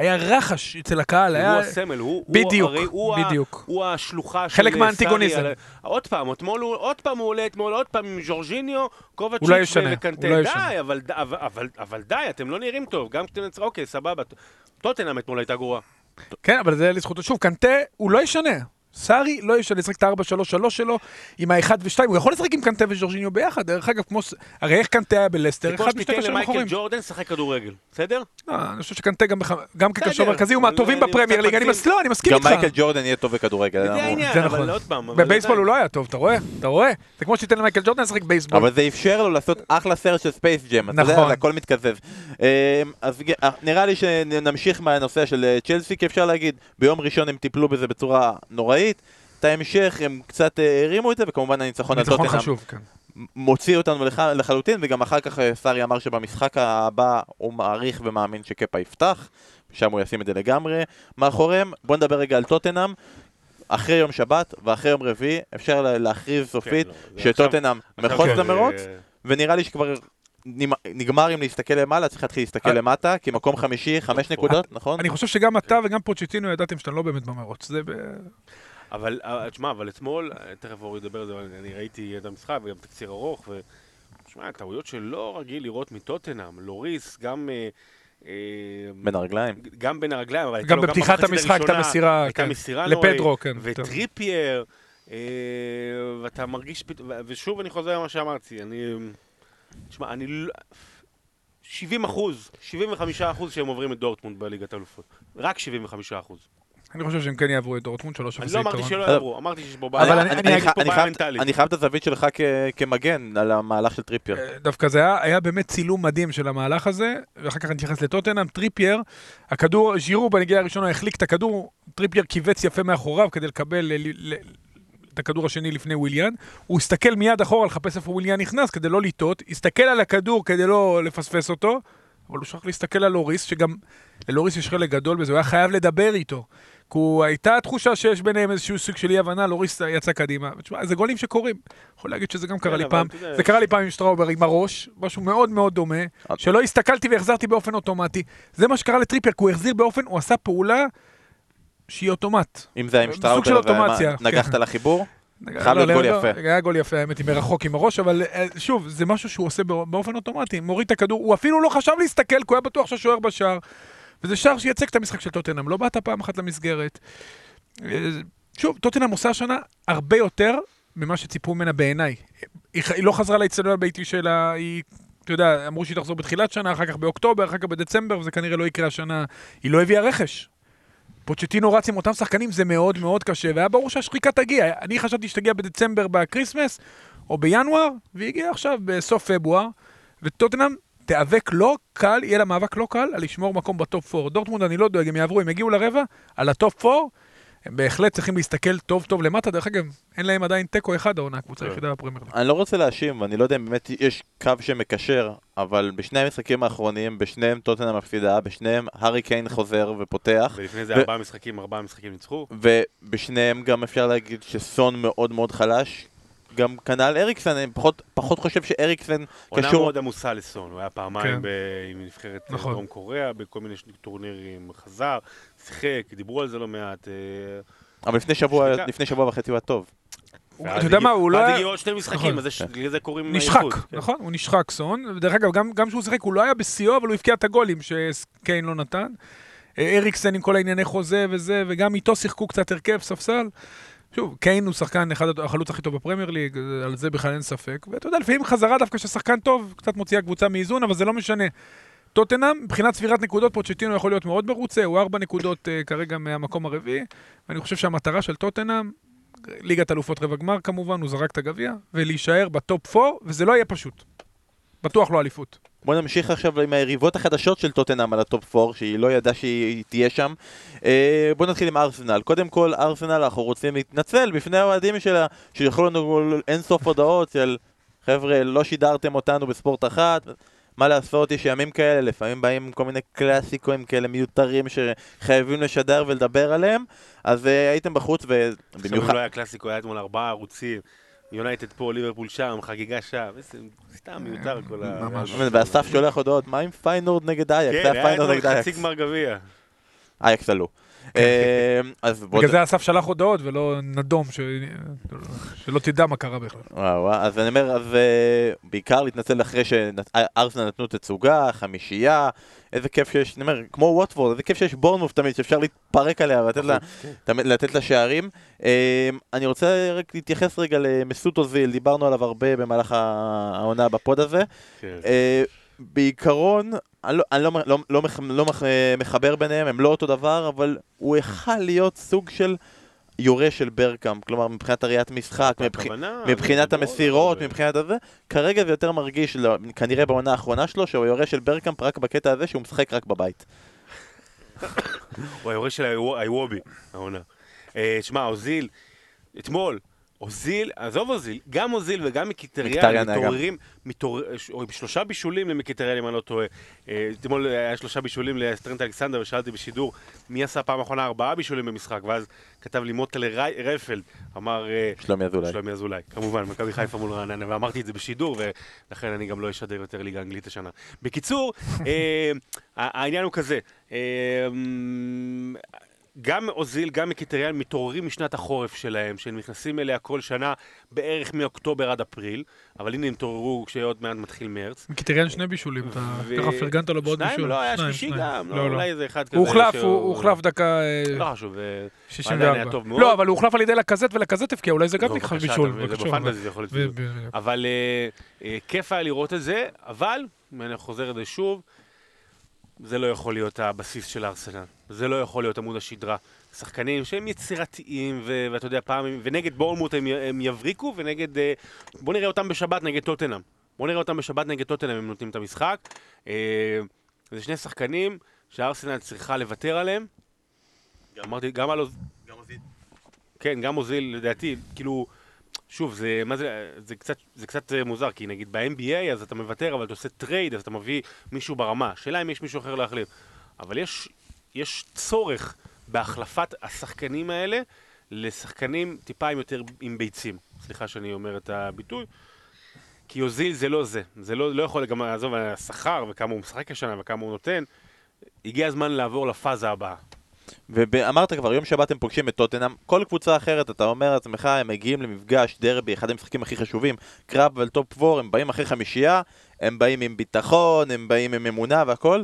היה רחש אצל הקהל, היה... הוא הסמל, הוא, בדיוק, הרי הוא, ה- בדיוק. הוא השלוחה של חלק מהאנטיגוניזם. על- עוד פעם, אתמול הוא, עוד פעם הוא עולה, אתמול עוד פעם עם ז'ורג'יניו, קובצ'יץ' הוא לא ישנה, וקנטה. הוא לא די, ישנה. אבל, אבל, אבל, אבל די, אתם לא נראים טוב, גם כשאתם... אוקיי, סבבה. טוטנאם אתמול הייתה גרועה. כן, אבל זה לזכותו. שוב, קנטה, הוא לא ישנה. סארי לא ישנה, לשחק את ה-4-3-3 שלו עם ה-1 ו-2, הוא יכול לשחק עם קנטה וז'ורג'יניו ביחד, דרך אגב, כמו... הרי איך קנטה היה בלסטר? זה כמו אחד משתי שתיתן קשרים למייקל אחורים. ג'ורדן לשחק כדורגל, בסדר? לא, אני חושב שקנטה גם בח- גם כקשר מרכזי הוא מהטובים בפרמייר ליג, אני לא, אני מסכים גם איתך. מייקל ג'ורדן יהיה טוב בכדורגל. זה נכון. בבייסבול. הוא לא היה טוב, אתה רואה? אתה רואה? זה כמו שתיתן למייקל ג'ורדן לשחק בייסבול. אבל זה אפשר לו לעשות אחלה סרט של ספייס ג'ם, אתה יודע, נכון. הכל מתקזז. אה, אז אה, נראה לי שנמשיך מהנושא של אה, צ'לסי, כי אפשר להגיד, ביום ראשון הם טיפלו בזה בצורה נוראית, את ההמשך הם קצת אה, הרימו את זה, וכמובן הניצחון על ניצחון טוטנאם חשוב, כן. מוציא אותנו לח- לחלוטין, וגם אחר כך אה, סארי אמר שבמשחק הבא הוא מעריך ומאמין שקפה יפתח, שם הוא ישים את זה לגמרי מאחוריהם. בוא נדבר רגע על טוטנאם. אחרי יום שבת ואחרי יום רביעי אפשר לה- להכריז סופית כן, לא, שטוטנאם מחוץ כן, למרוץ, אה, ונראה לי שכבר נגמר אם להסתכל למעלה, צריך להתחיל להסתכל אה. למטה, כי מקום חמישי, חמש נקודות, נכון? אני חושב שגם אתה וגם פוצ'טינו ידעתם שאתם לא באמת במרוץ. זה ב... אבל, אה, תשמע, אבל אתמול, אה, תכף אורי ידבר על זה, אבל אני ראיתי את המשחק וגם תקציר ארוך, ו... תשמע, טעויות שלא רגיל לראות מטוטנאם, לוריס, גם... אה, בין הרגליים. גם בין הרגליים, אבל הייתה גם בפתיחת המשחק הראשונה, המסירה, הייתה כן. מסירה לפדרו, כן. וטריפייר, ואתה מרגיש פתאום, ושוב אני חוזר למה שאמרתי, אני... תשמע, אני לא... 70 אחוז, 75 אחוז שהם עוברים את דורטמונד בליגת האלופות. רק 75 אחוז. אני חושב שהם כן יעברו את דורטמונד שלוש אני לא אמרתי. שלא אה, יעברו, אמרתי שיש בו אבל בעיה. אני- אני- אני אני יש פה בעיה מנטלית. אני חייב את הזווית שלך כ- כמגן על המהלך של טריפייר. אה, דווקא זה היה, באמת צילום מדהים של המהלך הזה, ואחר כך אני אתייחס לטוטנאם, טריפייר, הכדור, ז'ירו בנגיעה הראשונה החליק את הכדור, טריפייר כיווץ יפה מאחוריו כדי לקבל ל- ל- את הכדור השני לפני וויליאן, הוא הסתכל מיד אחורה לחפש איפה וויליאן נכנס כדי לא לטעות, הסתכל על הכדור כדי לא לפספס אותו, אבל הוא שכח להסתכל על לוריס, שגם ללוריס יש חלק גדול בזה, הוא היה חייב לדבר איתו. כי הייתה תחושה שיש ביניהם איזשהו סוג של אי-הבנה, לוריס יצא קדימה. ותשמע, זה גולים שקורים. יכול להגיד שזה גם קרה כן, לי פעם. זה קרה לי פעם עם שטראובר עם הראש, משהו מאוד מאוד דומה, שלא הסתכלתי והחזרתי באופן אוטומטי. זה מה שקרה לטריפייר, כי הוא החזיר באופן, הוא עשה פעולה שהיא אוטומט. אם זה היה עם שטראובר, אוטומציה, נגחת כן. לחיבור? חייב לא, להיות גול לא, יפה. היה גול יפה, האמת, היא מרחוק עם הראש, אבל אה, שוב, זה משהו שהוא עושה בא- באופן אוטומטי, מוריד את הכדור, הוא אפילו לא חשב להסתכל, כי הוא היה בטוח שהשוער בשער. וזה שער שייצג את המשחק של טוטנאם, לא באת פעם אחת למסגרת. אה, שוב, טוטנאם עושה השנה הרבה יותר ממה שציפו ממנה בעיניי. היא, היא לא חזרה לאצטדיון הביתי שלה, היא, אתה יודע, אמרו שהיא תחזור בתחילת שנה, אחר כך באוקטובר, אחר כך בדצמבר, וזה כנראה לא יקרה השנה. היא לא הביאה רכש. פוצ'טינו רץ עם אותם שחקנים, זה מאוד מאוד קשה, והיה ברור שהשחיקה תגיע. אני חשבתי שתגיע בדצמבר בקריסמס, או בינואר, והיא הגיעה עכשיו בסוף פברואר, וטוטנאם תיאבק לא קל, יהיה לה מאבק לא קל על לשמור מקום בטופ 4. דורטמונד אני לא דואג, הם יעברו, הם יגיעו לרבע, על הטופ 4, הם בהחלט צריכים להסתכל טוב טוב למטה, דרך אגב, אין להם עדיין תיקו אחד העונה, הקבוצה כן. היחידה בפרמייר. אני לא רוצה להאשים, ואני לא יודע אם באמת יש קו שמקשר, אבל בשני המשחקים האחרונים, בשניהם טוטנאם מפסידה, בשניהם הארי קיין חוזר ופותח, ולפני זה ארבעה משחקים, ארבעה משחקים ניצחו. ובשניהם גם אפשר להגיד שסון מאוד מאוד חלש. גם כנ"ל אריקסן, אני פחות, פחות חושב שאריקסן עונה קשור... מאוד עמוסה לסון, הוא היה פעמיים כן. ב- עם נבחרת אה, נכון. דרום קוריאה, בכל מיני ש- טורנירים, חזר, שיחק, דיברו על זה לא מעט. אה, אבל לפני שבוע, שתיקה. לפני שבוע וחצי הוא היה טוב. ואז אתה יודע מה, הוא לא ואז היה... הגיעו עוד שני משחקים, נכון. אז יש- לזה קוראים נשחק, עייפות, כן. נכון? הוא נשחק סון. ודרך אגב, גם, גם כשהוא שיחק הוא לא היה בשיאו, אבל הוא הבקיע את הגולים שקיין לא נתן. אה, אריקסן עם כל הענייני חוזה וזה, וגם איתו שיחקו קצת הרכב, ספסל. שוב, קיין הוא שחקן, אחד החלוץ הכי טוב בפרמייר ליג, על זה בכלל אין ספק. ואתה יודע, לפעמים חזרה דווקא של שחקן טוב, קצת מוציאה קבוצה מאיזון, אבל זה לא משנה. טוטנאם, מבחינת צבירת נקודות, פוצ'טינו יכול להיות מאוד מרוצה, הוא ארבע נקודות אה, כרגע מהמקום הרביעי, ואני חושב שהמטרה של טוטנאם, ליגת אלופות רבע גמר כמובן, הוא זרק את הגביע, ולהישאר בטופ 4, וזה לא יהיה פשוט. בטוח לא אליפות. בוא נמשיך עכשיו עם היריבות החדשות של טוטנאם על הטופ 4, שהיא לא ידעה שהיא תהיה שם. אה, בוא נתחיל עם ארסנל. קודם כל, ארסנל, אנחנו רוצים להתנצל בפני האוהדים שלה, שיכולו לנו אין סוף הודעות של חבר'ה, לא שידרתם אותנו בספורט אחת. מה לעשות, יש ימים כאלה, לפעמים באים כל מיני קלאסיקוים כאלה מיותרים שחייבים לשדר ולדבר עליהם, אז אה, הייתם בחוץ, עכשיו אם ובמיוחד... לא היה קלאסיקו, היה אתמול ארבעה ערוצים, יונייטד פה, ליברפול שם, חגיגה שם, איזה- סתם מיותר כל ה... ממש. ואסף שולח הודעות, מה עם פיינורד נגד אייאקס? כן, היה נגד אייאקס. חצי גמר גביע. אייאקס עלו. אה, אז בוא... בגלל זה אסף שלח הודעות ולא נדום, ש... שלא תדע מה קרה בכלל. וואו, אז אני אומר, אז אה, בעיקר להתנצל אחרי שארסנל נתנו תצוגה, חמישייה, איזה כיף שיש, אני אומר, כמו ווטפורד, איזה כיף שיש בורנמוף תמיד, שאפשר להתפרק עליה ולתת לה, כן. לה שערים. אה, אני רוצה רק להתייחס רגע למסות אוזיל, דיברנו עליו הרבה במהלך העונה בפוד הזה. בעיקרון, אני לא, אני לא, לא, לא, לא מח- מחבר ביניהם, הם לא אותו דבר, אבל הוא יכל להיות סוג של יורש של ברגקאמפ, כלומר מבחינת הראיית משחק, מבח... מבחינת המסירות. מבחינת הזה, כרגע זה יותר מרגיש, לא, כנראה בעונה האחרונה שלו, שהוא יורש של ברגקאמפ רק בקטע הזה שהוא משחק רק בבית. הוא היורש של האיו- האיוובי, העונה. אה, שמע, אוזיל, אתמול, אוזיל, עזוב אוזיל, גם אוזיל וגם מיקיטריאן. מתעוררים, מתעורר- או עם שלושה בישולים למיקיטריאן אם אני לא טועה. אה, אתמול היה שלושה בישולים לטרנט אלכסנדר ושאלתי בשידור מי עשה פעם אחרונה ארבעה בישולים במשחק, ואז כתב לי מוטלה רי- רפלד, אמר... אה, שלומי אזולאי. שלומי אזולאי, כמובן, מכבי חיפה מול רעננה, ואמרתי את זה בשידור, ולכן אני גם לא אשדר יותר ליגה אנגלית השנה. בקיצור, אה, העניין הוא כזה, גם אוזיל, גם מחיטריאן מתעוררים משנת החורף שלהם, שהם נכנסים אליה כל שנה בערך מאוקטובר עד אפריל, אבל הנה הם התעוררו כשעוד מעט מתחיל מרץ. מחיטריאן שני בישולים, אתה ככה פרגנת לו בעוד בישול. שניים לא, היה שלישי. גם, לא, לא, לא. אולי איזה אחד כזה. הוא הוחלף, הוא הוחלף דקה אה, לא חשוב, אה, עדיין 64. היה טוב מאוד. לא, אבל הוא הוחלף על ידי לקזט ולקזט הבקיע, אולי זה גם נכנס בישול. אבל אה, אה, כיף היה לראות את זה, אבל, אני חוזר לזה שוב, זה לא יכול להיות הבסיס של הארסנל. זה לא יכול להיות עמוד השדרה. שחקנים שהם יצירתיים, ו- ואתה יודע, פעם, ונגד בורנמוט הם, הם יבריקו, ונגד... אה, בוא נראה אותם בשבת נגד טוטנאם. בוא נראה אותם בשבת נגד טוטנאם, הם נותנים את המשחק. אה, זה שני שחקנים שהארסנל צריכה לוותר עליהם. אמרתי, גם על... אוז- כן, גם אוזיל, לדעתי, כאילו, שוב, זה, מה זה, זה קצת, זה קצת אה, מוזר, כי נגיד ב-NBA אז אתה מוותר, אבל אתה עושה טרייד, אז אתה מביא מישהו ברמה. השאלה אם יש מישהו אחר להחליף. אבל יש, יש צורך בהחלפת השחקנים האלה לשחקנים טיפה עם יותר עם ביצים. סליחה שאני אומר את הביטוי. כי אוזיל זה לא זה. זה לא, לא יכול, גם לעזוב השכר וכמה הוא משחק השנה וכמה הוא נותן. הגיע הזמן לעבור לפאזה הבאה. ואמרת כבר, יום שבת הם פוגשים את טוטנאם, כל קבוצה אחרת, אתה אומר לעצמך, הם מגיעים למפגש דרבי, אחד המשחקים הכי חשובים, קרב על טופ 4, הם באים אחרי חמישייה, הם באים עם ביטחון, הם באים עם אמונה והכל.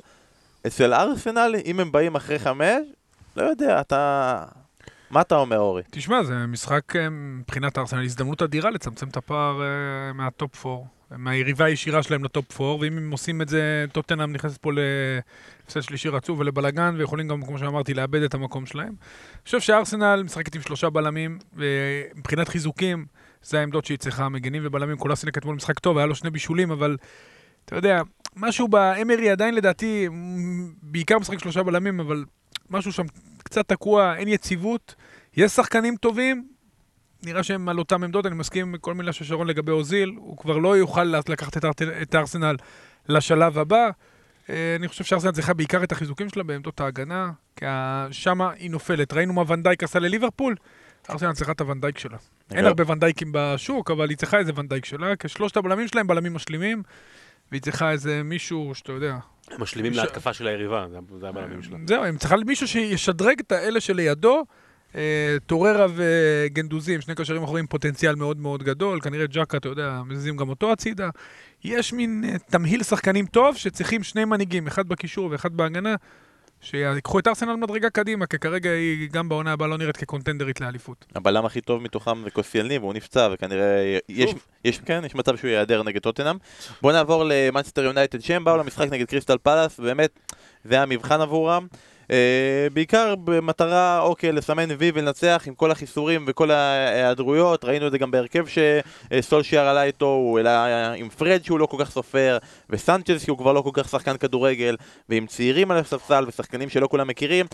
אצל ארסנל, אם הם באים אחרי חמש, לא יודע, אתה... מה אתה אומר, אורי? תשמע, זה משחק אה, מבחינת ארסנל, הזדמנות אדירה לצמצם את הפער אה, מהטופ 4, מהיריבה הישירה שלהם לטופ 4, ואם הם עושים את זה, טוטנאם נכנסת פה להפסד שלישי רצוף ולבלאגן, ויכולים גם, כמו שאמרתי, לאבד את המקום שלהם. אני חושב שארסנל משחקת עם שלושה בלמים, ומבחינת חיזוקים, זה העמדות שהיא צריכה, מגנים ובלמים. קולאשינאץ אתמול משחק טוב, היה לו שני בישולים, אבל אתה יודע, משהו באמרי עדיין לדעתי, בעיקר משחק שלושה בלמים, אבל משהו שם קצת תקוע, אין יציבות. יש שחקנים טובים, נראה שהם על אותם עמדות, אני מסכים עם כל מילה של שרון לגבי אוזיל, הוא כבר לא יוכל לקחת את, הארסנל לשלב הבא. אה, אני חושב שארסנל צריכה בעיקר את החיזוקים שלה בעמדות ההגנה, כי שם היא נופלת. ראינו מה ונדייק עשה לליברפול, ארסנל צריכה את הוונדייק שלה. אין הרבה ונדייקים בשוק, אבל היא צריכה איזה ונדייק שלה, כי שלושת הבלמים שלהם בלמים משלימים, והיא צריכה איזה מישהו שאתה יודע. הם משלימים להתקפה של היריבה, זה- זה הבלמים שלה. זהו, היא צריכה מישהו שישדרג את האלה שלידו. אה, טוררה וגנדוזים, שני קשרים אחוריים פוטנציאל מאוד מאוד גדול, כנראה ג'קה, אתה יודע, מזיזים גם אותו הצידה. יש מין אה, תמהיל שחקנים טוב שצריכים שני מנהיגים, אחד בקישור ואחד בהגנה, שיקחו את ארסנל מדרגה קדימה, כי כרגע היא גם בעונה הבאה לא נראית כקונטנדרית לאליפות. הבלם הכי טוב מתוכם זה קוסיאלני, והוא נפצע, וכנראה יש, יש, כן, יש מצב שהוא ייעדר נגד טוטנאם. בואו נעבור למאנסטר יונייטד, שהם באו למשחק נגד קריסטל פאלאס, ובאמת, זה היה מבחן עבורם. אה, בעיקר במטרה, אוקיי, לסמן וי ולנצח עם כל החיסורים וכל ההיעדרויות, ראינו את זה גם בהרכב שסולשיאר עלה איתו, הוא העלה עם פרד שהוא לא כל כך סופר, וסנצ'ז שהוא כבר לא כל כך שחקן כדורגל, ועם צעירים על הספסל ושחקנים שלא כולם מכירים,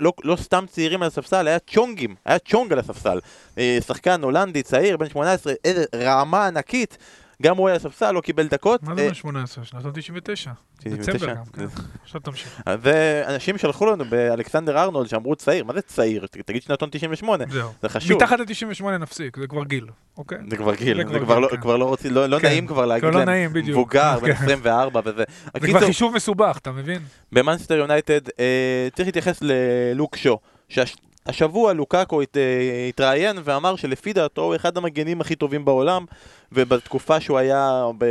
לא, לא סתם צעירים על הספסל, היה צ'ונגים, היה צ'ונג על הספסל. אה, שחקן הולנדי, צעיר, בן 18, איזה רמה ענקית, גם הוא היה על הספסל, לא קיבל דקות. מה אה, זה בן 18? שנתון 99. 99. דצמבר גם, כן. עכשיו תמשיך. ואנשים שלחו לנו באלכסנדר ארנולד שאמרו צעיר, מה זה צעיר? תגיד שנתון 98, זהו. זה חשוב. מתחת ל-98 נפסיק, זה כבר גיל, אוקיי? זה כבר גיל, זה כבר לא- כן. כבר לא רוצים, לא לא כן. נעים כבר להגיד לא להם נעים, בדיוק. מבוגר, בן כן. 24 וזה. זה כבר חישוב מסובך, אתה מבין? במאנסטר יונייטד אה, צריך להתייחס ללוק שו, שהשבוע לוקאקו הת, אה, התראיין ואמר שלפי דעתו הוא אחד המגנים הכי טובים בעולם ובתקופה שהוא היה, ב...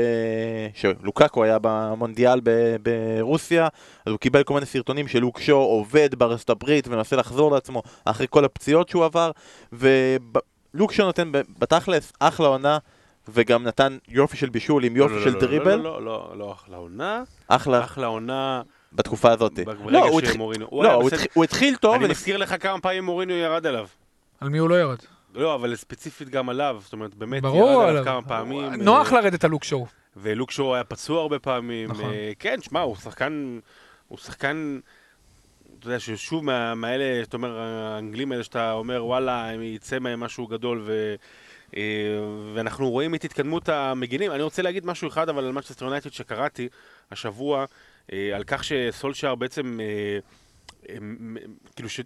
שלוקאקו היה במונדיאל ב... ברוסיה אז הוא קיבל כל מיני סרטונים של לוק שו עובד בארצות הברית ומנסה לחזור לעצמו אחרי כל הפציעות שהוא עבר ולוק שו נותן ב- בתכלס אחלה עונה וגם נתן יופי של בישול עם יופי לא, לא, של לא, דריבל, לא, לא, לא, לא, אחלה עונה, אחלה אחלה עונה, בתקופה הזאת. ברגע לא, הוא התחיל- לא, הוא בסדר. התחיל- הוא התחיל טוב, אני מזכיר לך כמה פעמים מוריניו ירד עליו. על מי הוא לא ירד? לא, אבל ספציפית גם עליו, זאת אומרת, באמת ברור ירד עליו. כמה פעמים. נוח אה, לרדת על לוק שואו. ולוק שואו היה פצוע הרבה פעמים. נכון. אה, כן, שמע, הוא שחקן... הוא שחקן... אתה יודע, ששוב מה- מהאלה, שאתה אומר, האנגלים האלה שאתה אומר, וואלה, אם יצא מהם משהו גדול ו... אה, ואנחנו רואים את התקדמות המגינים. אני רוצה להגיד משהו אחד, אבל על מצ'סטר יונייטד שקראתי השבוע, על כך שסולשאר בעצם, אה, מ- כאילו ש...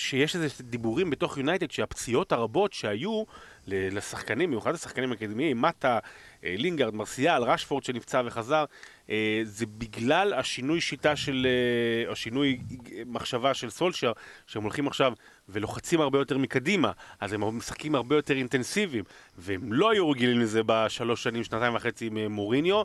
שיש איזה דיבורים בתוך יונייטד שהפציעות הרבות שהיו לשחקנים, במיוחד לשחקנים הקדמיים, מטה, אה, לינגארד, מרסיאל, רשפורד שנפצע וחזר, אה, זה בגלל השינוי שיטה של, אה, או שינוי מחשבה של סולשר, שהם הולכים עכשיו ולוחצים הרבה יותר מקדימה, אז הם משחקים הרבה יותר אינטנסיביים, והם לא היו רגילים לזה בשלוש שנים, שנתיים וחצי עם מוריניו,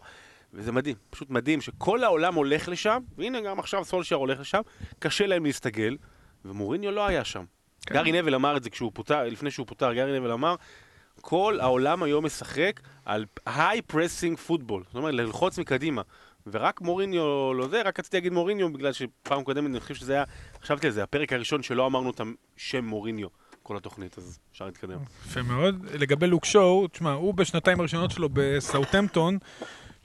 וזה מדהים, פשוט מדהים שכל העולם הולך לשם, והנה גם עכשיו סולשיאר הולך לשם, קשה להם להסתגל, ומוריניו לא היה שם. כן. גארי נוויל אמר את זה כשהוא פוטר, לפני שהוא פוטר, גארי נוויל אמר, כל העולם היום משחק על high pressing football, זאת אומרת ללחוץ מקדימה. ורק מוריניו לא זה, רק רציתי להגיד מוריניו בגלל שפעם קודמת אני חושב שזה היה, חשבתי על זה, הפרק הראשון שלא אמרנו את השם מוריניו, כל התוכנית, אז אפשר להתקדם. יפה מאוד. לגבי לוק שואו, תשמע, הוא בשנתיים הראשונות שלו בסאוטהמפטון,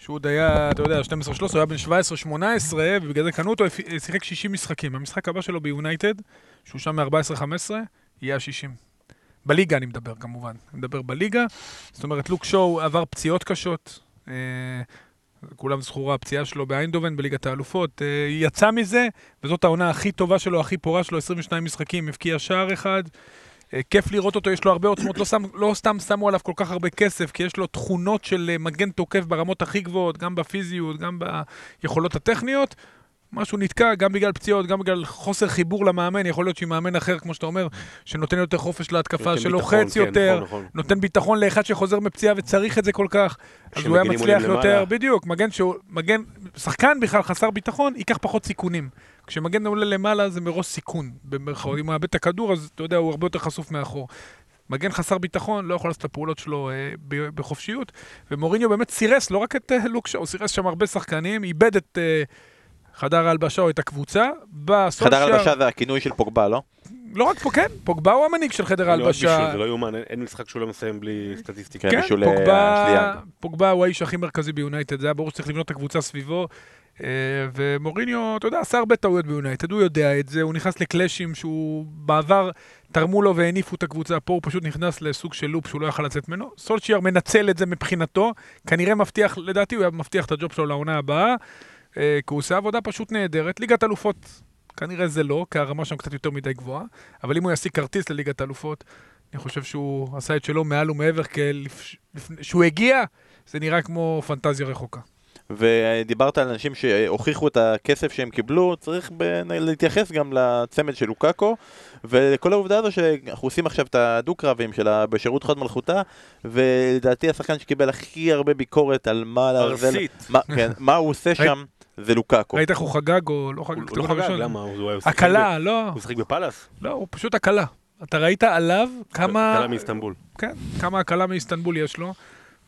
שהוא עוד היה, אתה יודע, 12-13, הוא היה בן 17-18, ובגלל זה קנו אותו, שיחק 60 משחקים. המשחק הבא שלו ביונייטד, שהוא שם מ-14-15, יהיה ה-60. בליגה אני מדבר כמובן, אני מדבר בליגה. זאת אומרת, לוק שואו עבר פציעות קשות. אה, כולם זכורה הפציעה שלו באיינדובן בליגת האלופות. אה, יצא מזה, וזאת העונה הכי טובה שלו, הכי פורה שלו, 22 משחקים, הבקיע שער אחד. כיף לראות אותו, יש לו הרבה עוצמות, לא, שם, לא סתם שמו עליו כל כך הרבה כסף, כי יש לו תכונות של אה, מגן תוקף ברמות הכי גבוהות, גם בפיזיות, גם ביכולות הטכניות. משהו נתקע, גם בגלל פציעות, גם בגלל חוסר חיבור למאמן, יכול להיות שעם מאמן אחר, כמו שאתה אומר, שנותן יותר חופש להתקפה, שלוחץ כן, יותר, נכון, נכון. נותן ביטחון לאחד שחוזר מפציעה וצריך את זה כל כך, אז הוא היה מצליח יותר, למעלה. בדיוק, מגן שהוא, מגן, שחקן בכלל חסר ביטחון, ייקח פחות סיכונים. כשמגן עולה למעלה זה מראש סיכון, במרכאות. אם הוא מאבד את הכדור, אז אתה יודע, הוא הרבה יותר חשוף מאחור. מגן חסר ביטחון, לא יכול לעשות את הפעולות שלו אה, ב- בחופשיות, ומוריניו באמת סירס לא רק את אה, לוק שואו, הוא סירס שם הרבה שחקנים, איבד את אה, חדר ההלבשה או את הקבוצה, בא חדר סולשיאר, הלבשה זה הכינוי של פוגבה, לא? לא רק פה, כן, פוגבה הוא המנהיג של חדר לא, ההלבשה. בישול, זה לא יאומן, אין- משחק שהוא לא מסיים בלי סטטיסטיקה. כן, פוגבה, שליאנג. פוגבה הוא האיש הכי מרכזי ביונייטד, זה היה ברור שצריך לבנות את הקבוצה סביבו. אה, ומוריניו, אתה יודע, עשה הרבה טעויות ביונייטד, הוא יודע את זה, הוא נכנס לקלאשים שהוא בעבר תרמו לו והניפו את הקבוצה, פה הוא פשוט נכנס לסוג של לופ שהוא לא יכל לצאת ממנו. סולשייר מנצל את זה מבחינתו, כנראה מבטיח, לדעתי הוא היה מבטיח את הג'וב שלו לעונה הבאה, אה, כי הוא עושה עבודה פשוט נהדרת. ליגת אלופות, כנראה זה לא, כי הרמה שם קצת יותר מדי גבוהה, אבל אם הוא ישיג כרטיס לליגת אלופות, אני חושב שהוא עשה את שלו מעל ומעבר, כשהוא הגיע, זה נראה כמו פנטזיה רחוקה. ודיברת על אנשים שהוכיחו את הכסף שהם קיבלו, צריך ב- להתייחס גם לצמד של לוקאקו, וכל העובדה הזו שאנחנו עושים עכשיו את הדו-קרבים שלה בשירות חוד מלכותה, ולדעתי השחקן שקיבל הכי הרבה ביקורת על מה ארסית. מה, כן, מה הוא עושה שם, זה לוקאקו. ראית איך הוא חגג או לא חגג? הוא לא הגול חגג, הראשון? למה? הוא היה שיחק הקלה, ב- לא, הוא שיחק בפאלאס? לא, הוא פשוט הקלה. אתה ראית עליו כמה... קלה מאיסטנבול. כן, כמה הקלה מאיסטנבול יש לו,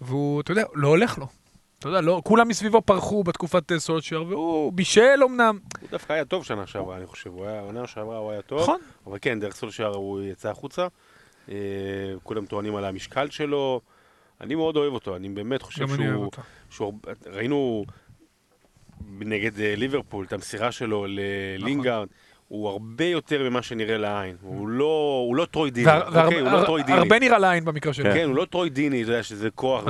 והוא, אתה יודע, לא הולך לו. אתה יודע, לא, כולם מסביבו פרחו בתקופת אה, סולשייר, והוא בישל אמנם. הוא דווקא היה טוב שנה שעברה, אני חושב. הוא היה, עונה שעברה הוא היה טוב. נכון. אבל כן, דרך סולשייר הוא יצא החוצה. אה, כולם טוענים על המשקל שלו. אני מאוד אוהב אותו, אני באמת חושב גם אני אוהב שהוא... אותו. שהוא ראינו נגד אה, ליברפול את המסירה שלו ללינגארד. הוא הרבה יותר ממה שנראה לעין. הוא לא, הוא לא טרוי דיני. והר- והר- אוקיי? הוא לא טרוי דיני. הרבה נראה לעין במקרה שלו. כן, הוא לא טרוי דיני, אתה יודע שזה כוח.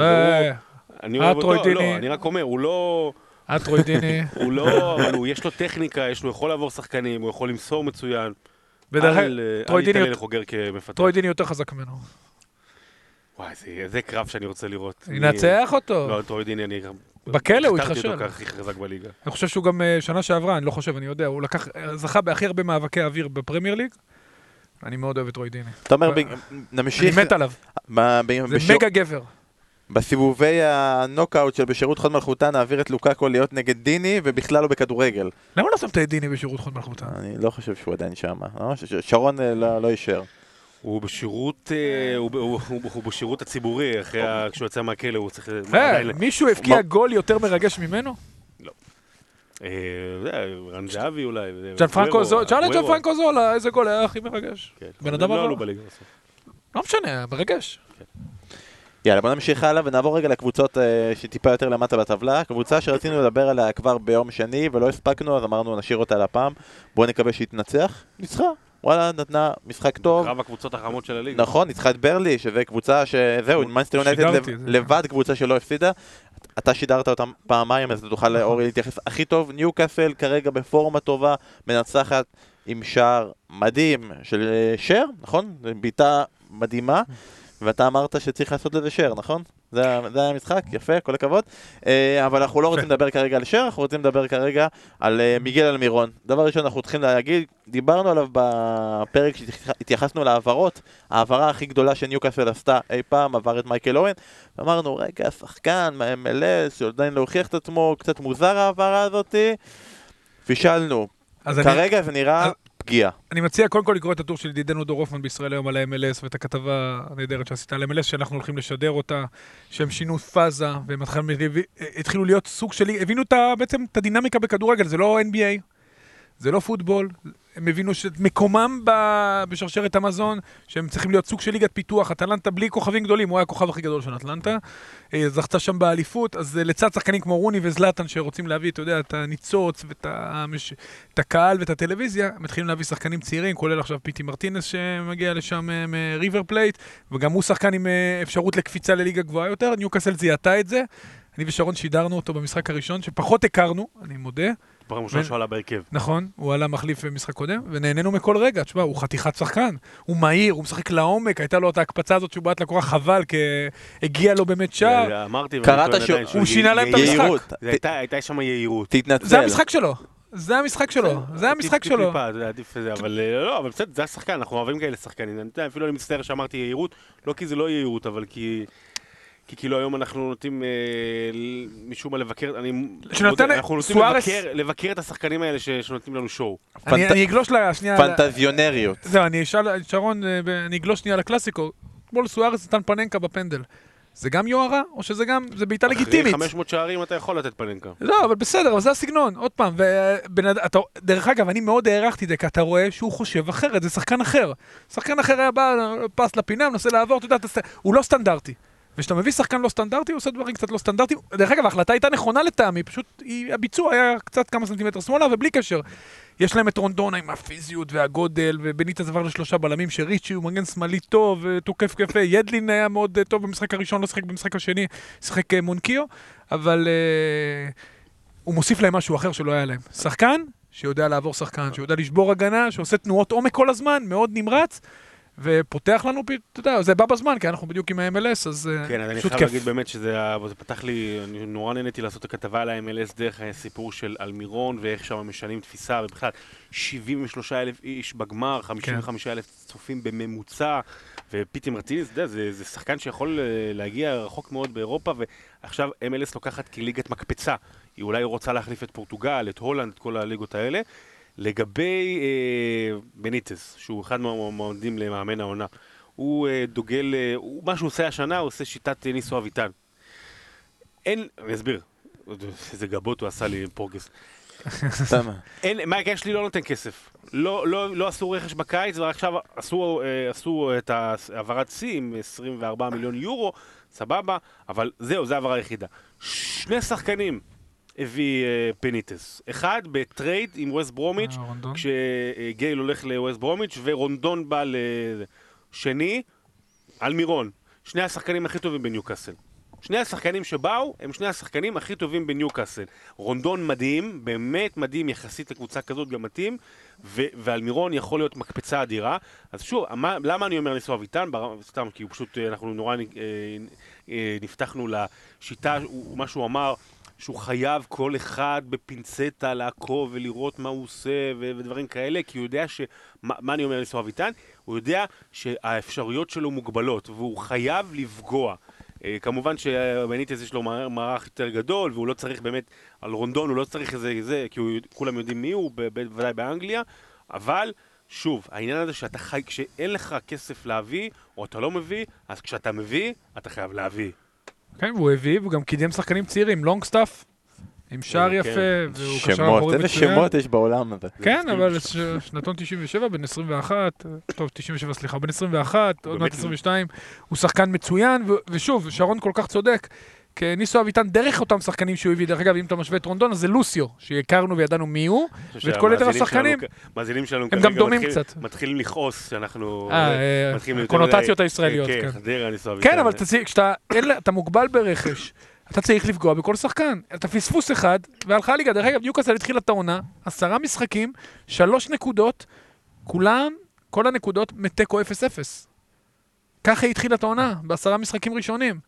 אני אוהב אותו. לא, אני רק אומר, הוא לא... אטרוידיני. הוא לא, אבל הוא, יש לו טכניקה, יש לו, יכול לעבור שחקנים, הוא יכול למסור מצוין. בדרך כלל, אה, אל טרוידיני לחוגר כמפתח. טרוידיני יותר חזק ממנו. וואי, זה, זה קרב שאני רוצה לראות. ינצח אותו. לא, טרוידיני, אני... בכלא הוא הכתרתי התחשל. אותו כהכי חזק בליגה. אני חושב שהוא גם אה, שנה שעברה, אני לא חושב, אני יודע, הוא לקח, זכה בהכי הרבה מאבקי אוויר בפרמייר ליג. אני מאוד אוהב את טרוידיני. אתה אומר, ב- אני נמשיך, מת עליו, זה מגה גבר. בסיבובי הנוקאוט של בשירות חוד מלכותה נעביר את לוקאקו להיות נגד דיני, ובכלל לא בכדורגל. למה לא שמת את דיני בשירות חוד מלכותה? אני לא חושב שהוא עדיין שם. אה? ש- ש- שרון אה, לא לא אישר. הוא בשירות, אה, הוא, הוא, הוא, הוא בשירות הציבורי, אחרי. כשהוא יצא מהכלא הוא צריך... עדיין- מישהו הבקיע גול יותר מרגש ממנו? יודע, רן זהבי אולי. ג'אן פרנקו זולה, תשאל את ג'אן. פרנקו זולה, איזה גול היה הכי מרגש. כן, בן אדם לא עבר. לא משנה, מרגש. יאללה, בוא נמשיך הלאה ונעבור רגע לקבוצות אה, שטיפה יותר למטה בטבלה. קבוצה שרצינו לדבר עליה כבר ביום שני ולא הספקנו, אז אמרנו נשאיר אותה לפעם. בואו נקווה שהיא תנצח. ניצחה. וואלה, נתנה משחק טוב. קרב הקבוצות החמות של הליגה. נכון, ניצחה את ברלי, שזה קבוצה שזהו, מנסטר יונייטד. לבד קבוצה שלא הפסידה. אתה שידרת אותם פעמיים, אז תוכל נכון. אורי להתייחס הכי טוב. ניוקאסל כרגע בפורמה טובה, מנצחת עם שער מדהים של אה, שר, נכון? בעיטה מדהימה. ואתה אמרת שצריך לעשות לזה שר, נכון? זה, זה היה המשחק, יפה, כל הכבוד. אה, אבל אנחנו לא רוצים לדבר כרגע על שר, אנחנו רוצים לדבר כרגע על אה, מיגל אלמירון. דבר ראשון, אנחנו צריכים להגיד, דיברנו עליו בפרק שהתייחסנו להעברות, ההעברה הכי גדולה שניוקאסל עשתה אי פעם, עבר את מייקל אוהן. אמרנו, רגע, שחקן מה-MLS שעדיין לא הוכיח את עצמו, קצת מוזר ההעברה הזאתי. פישלנו. אז אני- כרגע זה נראה פגיעה. אני מציע קודם כל לקרוא את הטור של ידידנו דור הופמן בישראל היום על ה-MLS ואת הכתבה הנהדרת שעשית על ה-MLS שאנחנו הולכים לשדר אותה, שהם שינו פאזה והם התחילו, התחילו להיות סוג של... הבינו בעצם את הדינמיקה בכדורגל, זה לא NBA, זה לא פוטבול, הם הבינו שמקומם ב- בשרשרת המזון, שהם צריכים להיות סוג של ליגת פיתוח, אטלנטה בלי כוכבים גדולים, הוא היה הכוכב הכי גדול של אטלנטה, אה, זכתה שם באליפות, אז אה, לצד שחקנים כמו רוני וזלאטן שרוצים להביא, אתה יודע, את הניצוץ ואת המש... את הקהל ואת הטלוויזיה, מתחילים להביא שחקנים צעירים, כולל עכשיו פיטי מרטינס שמגיע לשם אה, מריבר פלייט, וגם הוא שחקן עם אפשרות לקפיצה לליגה גבוהה יותר, ניוקאסל זיהתה את זה. אני ושרון שידרנו אותו במשחק הראשון, שפחות הכרנו, אני מודה. פעם ראשונה שהוא עלה בהרכב. נכון, הוא עלה מחליף במשחק קודם, ונהנינו מכל רגע. תשמע, הוא חתיכת שחקן. הוא מהיר, הוא משחק לעומק, הייתה לו את ההקפצה הזאת שהוא בעט לקורה חבל, כי הגיע לו באמת שער. אמרתי, קראת שהוא- הוא שינה להם את המשחק. יהירות. זה הייתה- הייתה שם יהירות. תתנצל. זה המשחק שלו. זה המשחק שלו. זה המשחק טיפ- שלו. יודע, עדיף זה, אבל אה, לא, אבל בסדר, זה השחקן, אנחנו אוהבים כאלה שחקנים. אפילו אני מצטער שאמרתי יהירות, לא כי זה לא יהירות, אבל כי... כי כאילו היום אנחנו נוטים אה, משום מה לבקר, אני שנותן- מודה, אנחנו נוטים סוארס- לבקר, לבקר את השחקנים האלה ש- שנותנים לנו שואו. אני פנט- אני אגלוש לשנייה... פנטזיונריות. זהו, אני אשאל, שרון, אה, אני אגלוש שנייה לקלאסיקו. אתמול סוארס נתן פננקה בפנדל. זה גם יוהרה, או שזה גם, זה בעיטה לגיטימית? אחרי 500 שערים אתה יכול לתת פננקה. לא, אבל בסדר, אבל זה הסגנון. עוד פעם, אד- אתה, דרך אגב, אני מאוד הערכתי את זה, כי אתה רואה שהוא חושב אחרת, זה שחקן אחר. שחקן אחר היה בא, פס לפינה, מנסה לעבור, אתה יודע, אתה, הוא לא סטנדרטי. וכשאתה מביא שחקן לא סטנדרטי, הוא עושה דברים קצת לא סטנדרטיים. דרך אגב, ההחלטה הייתה נכונה לטעמי, פשוט היא, הביצוע היה קצת כמה סנטימטר שמאלה, ובלי קשר. יש להם את רונדונה עם הפיזיות והגודל, ובניטה עבר לשלושה בלמים, שריצ'י הוא מגן שמאלי טוב, תוקף יפה, ידלין היה מאוד אה, טוב במשחק הראשון, לא שיחק במשחק השני, שיחק אה, מונקיו, אבל אה, הוא מוסיף להם משהו אחר שלא היה להם. שחקן שיודע לעבור שחקן, שיודע לשבור הגנה, שעושה תנועות עומק כל הזמן, מאוד נמרץ, ופותח לנו, אתה יודע, זה בא בזמן, כי אנחנו בדיוק עם ה-MLS, אז אה, כן, אז אני פשוט חייב כיף. להגיד באמת שזה פתח לי, אני נורא נהניתי לעשות את הכתבה על ה-MLS דרך הסיפור של אלמירון ואיך שם משנים תפיסה, ובכלל 73 אלף איש בגמר, כן. 55 אלף צופים בממוצע, ופיטי מרטינס, אתה יודע, זה, זה שחקן שיכול אה, להגיע רחוק מאוד באירופה, ועכשיו MLS לוקחת כליגת מקפצה. היא אולי רוצה להחליף את פורטוגל, את הולנד, את כל הליגות האלה. לגבי אה, בניטס, שהוא אחד מהמועמדים למאמן העונה, הוא אה, דוגל, אה, הוא, מה שהוא עושה השנה, הוא עושה שיטת ניסו אביטן. אין, אני אסביר, איזה גבות הוא עשה לי עם פורגס. אין, מייק אשלי לא נותן כסף. לא, לא, לא עשו רכש בקיץ, ועכשיו עשו, אה, עשו את העברת שיא עם 24 מיליון יורו, סבבה, אבל זהו, זו העברה היחידה. שני שחקנים הביא אה, בניטס. אחד בטרייד עם ווסט ברומיץ', אה? כשגייל הולך לווסט ברומיץ' ורונדון בא ל... שני, אלמירון. שני השחקנים הכי טובים בניוקאסל. שני השחקנים שבאו הם שני השחקנים הכי טובים בניוקאסל. רונדון מדהים, באמת מדהים יחסית לקבוצה כזאת גם מתאים, ו- ואלמירון יכול להיות מקפצה אדירה. אז שוב, מה, למה אני אומר לנסוע אביטן? סתם, כי הוא פשוט, אה, אנחנו נורא אה, אה, נפתחנו לשיטה, הוא, מה שהוא אמר, שהוא חייב כל אחד בפינצטה לעקוב ולראות מה הוא עושה ו- ודברים כאלה, כי הוא יודע ש... מה, מה אני אומר לנסוע אביטן? הוא יודע שהאפשרויות שלו מוגבלות, והוא חייב לפגוע. אה, כמובן שבניטס יש לו מער- מערך יותר גדול, והוא לא צריך באמת, על רונדון הוא לא צריך איזה, זה, כי הוא, כולם יודעים מי הוא, בוודאי באנגליה, אבל שוב, העניין הזה שאתה חי, כשאין לך כסף להביא, או אתה לא מביא, אז כשאתה מביא, אתה חייב להביא. כן, והוא הביא, והוא גם קידם שחקנים צעירים, לונגסטאפ, עם שער כן. יפה, והוא קשר שמות, אחורי איזה מצוין. שמות יש בעולם הזה. כן, אבל שנתון 97, בן 21, טוב, 97, סליחה, בן 21, עוד מעט באמת. 22, הוא שחקן מצוין, ו- ושוב, שרון כל כך צודק, כי ניסו אביטן, דרך אותם שחקנים שהוא הביא, דרך אגב, אם אתה משווה את רונדון, אז זה לוסיו, שהכרנו וידענו מי הוא, ואת כל יתר השחקנים, המאזינים שלנו הם גם דומים קצת. מתחילים לכעוס שאנחנו... אה, אה, יותר הקונוטציות הישראליות, כן, כן. חדרה, ניסו אביטן. כן, אבל אתה כשאתה מוגבל ברכש, אתה צריך לפגוע בכל שחקן. אתה פספוס אחד, והלכה הליגה. דרך אגב, ניוקאסל התחילה את העונה, עשרה משחקים, שלוש נקודות, כולם, כל הנקודות מתיקו 0-0. ככה היא התחילה את העונה, בעשרה משחקים ראשונים.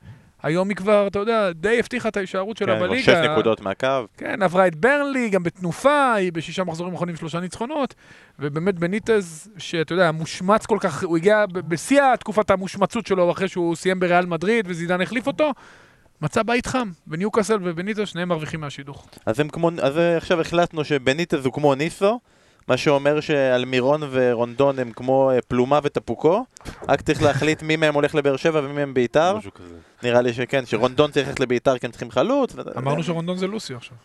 היום היא כבר, אתה יודע, די הבטיחה את ההישארות שלה כן, בליגה. שש נקודות מהקו. כן, עברה את ברנלי, גם בתנופה, היא בשישה מחזורים אחרונים שלושה ניצחונות, ובאמת בניטז, שאתה יודע, מושמץ כל כך, הוא הגיע בשיא תקופת המושמצות שלו, אחרי שהוא סיים בריאל מדריד וזידן החליף אותו, מצא בית חם, בניוקאסל ובניטז, שניהם מרוויחים מהשידוך. אז הם כמו, אז עכשיו החלטנו שבניטז הוא כמו ניסו, מה שאומר שאלמירון ורונדון הם כמו אה, פלומה ותפוקו, רק צריך להחליט מי מהם הולך לבאר שבע ומי מהם ביתר. נראה לי שכן, שרונדון צריך ללכת לביתר כי הם צריכים חלוץ. אמרנו שרונדון זה לוסיו עכשיו.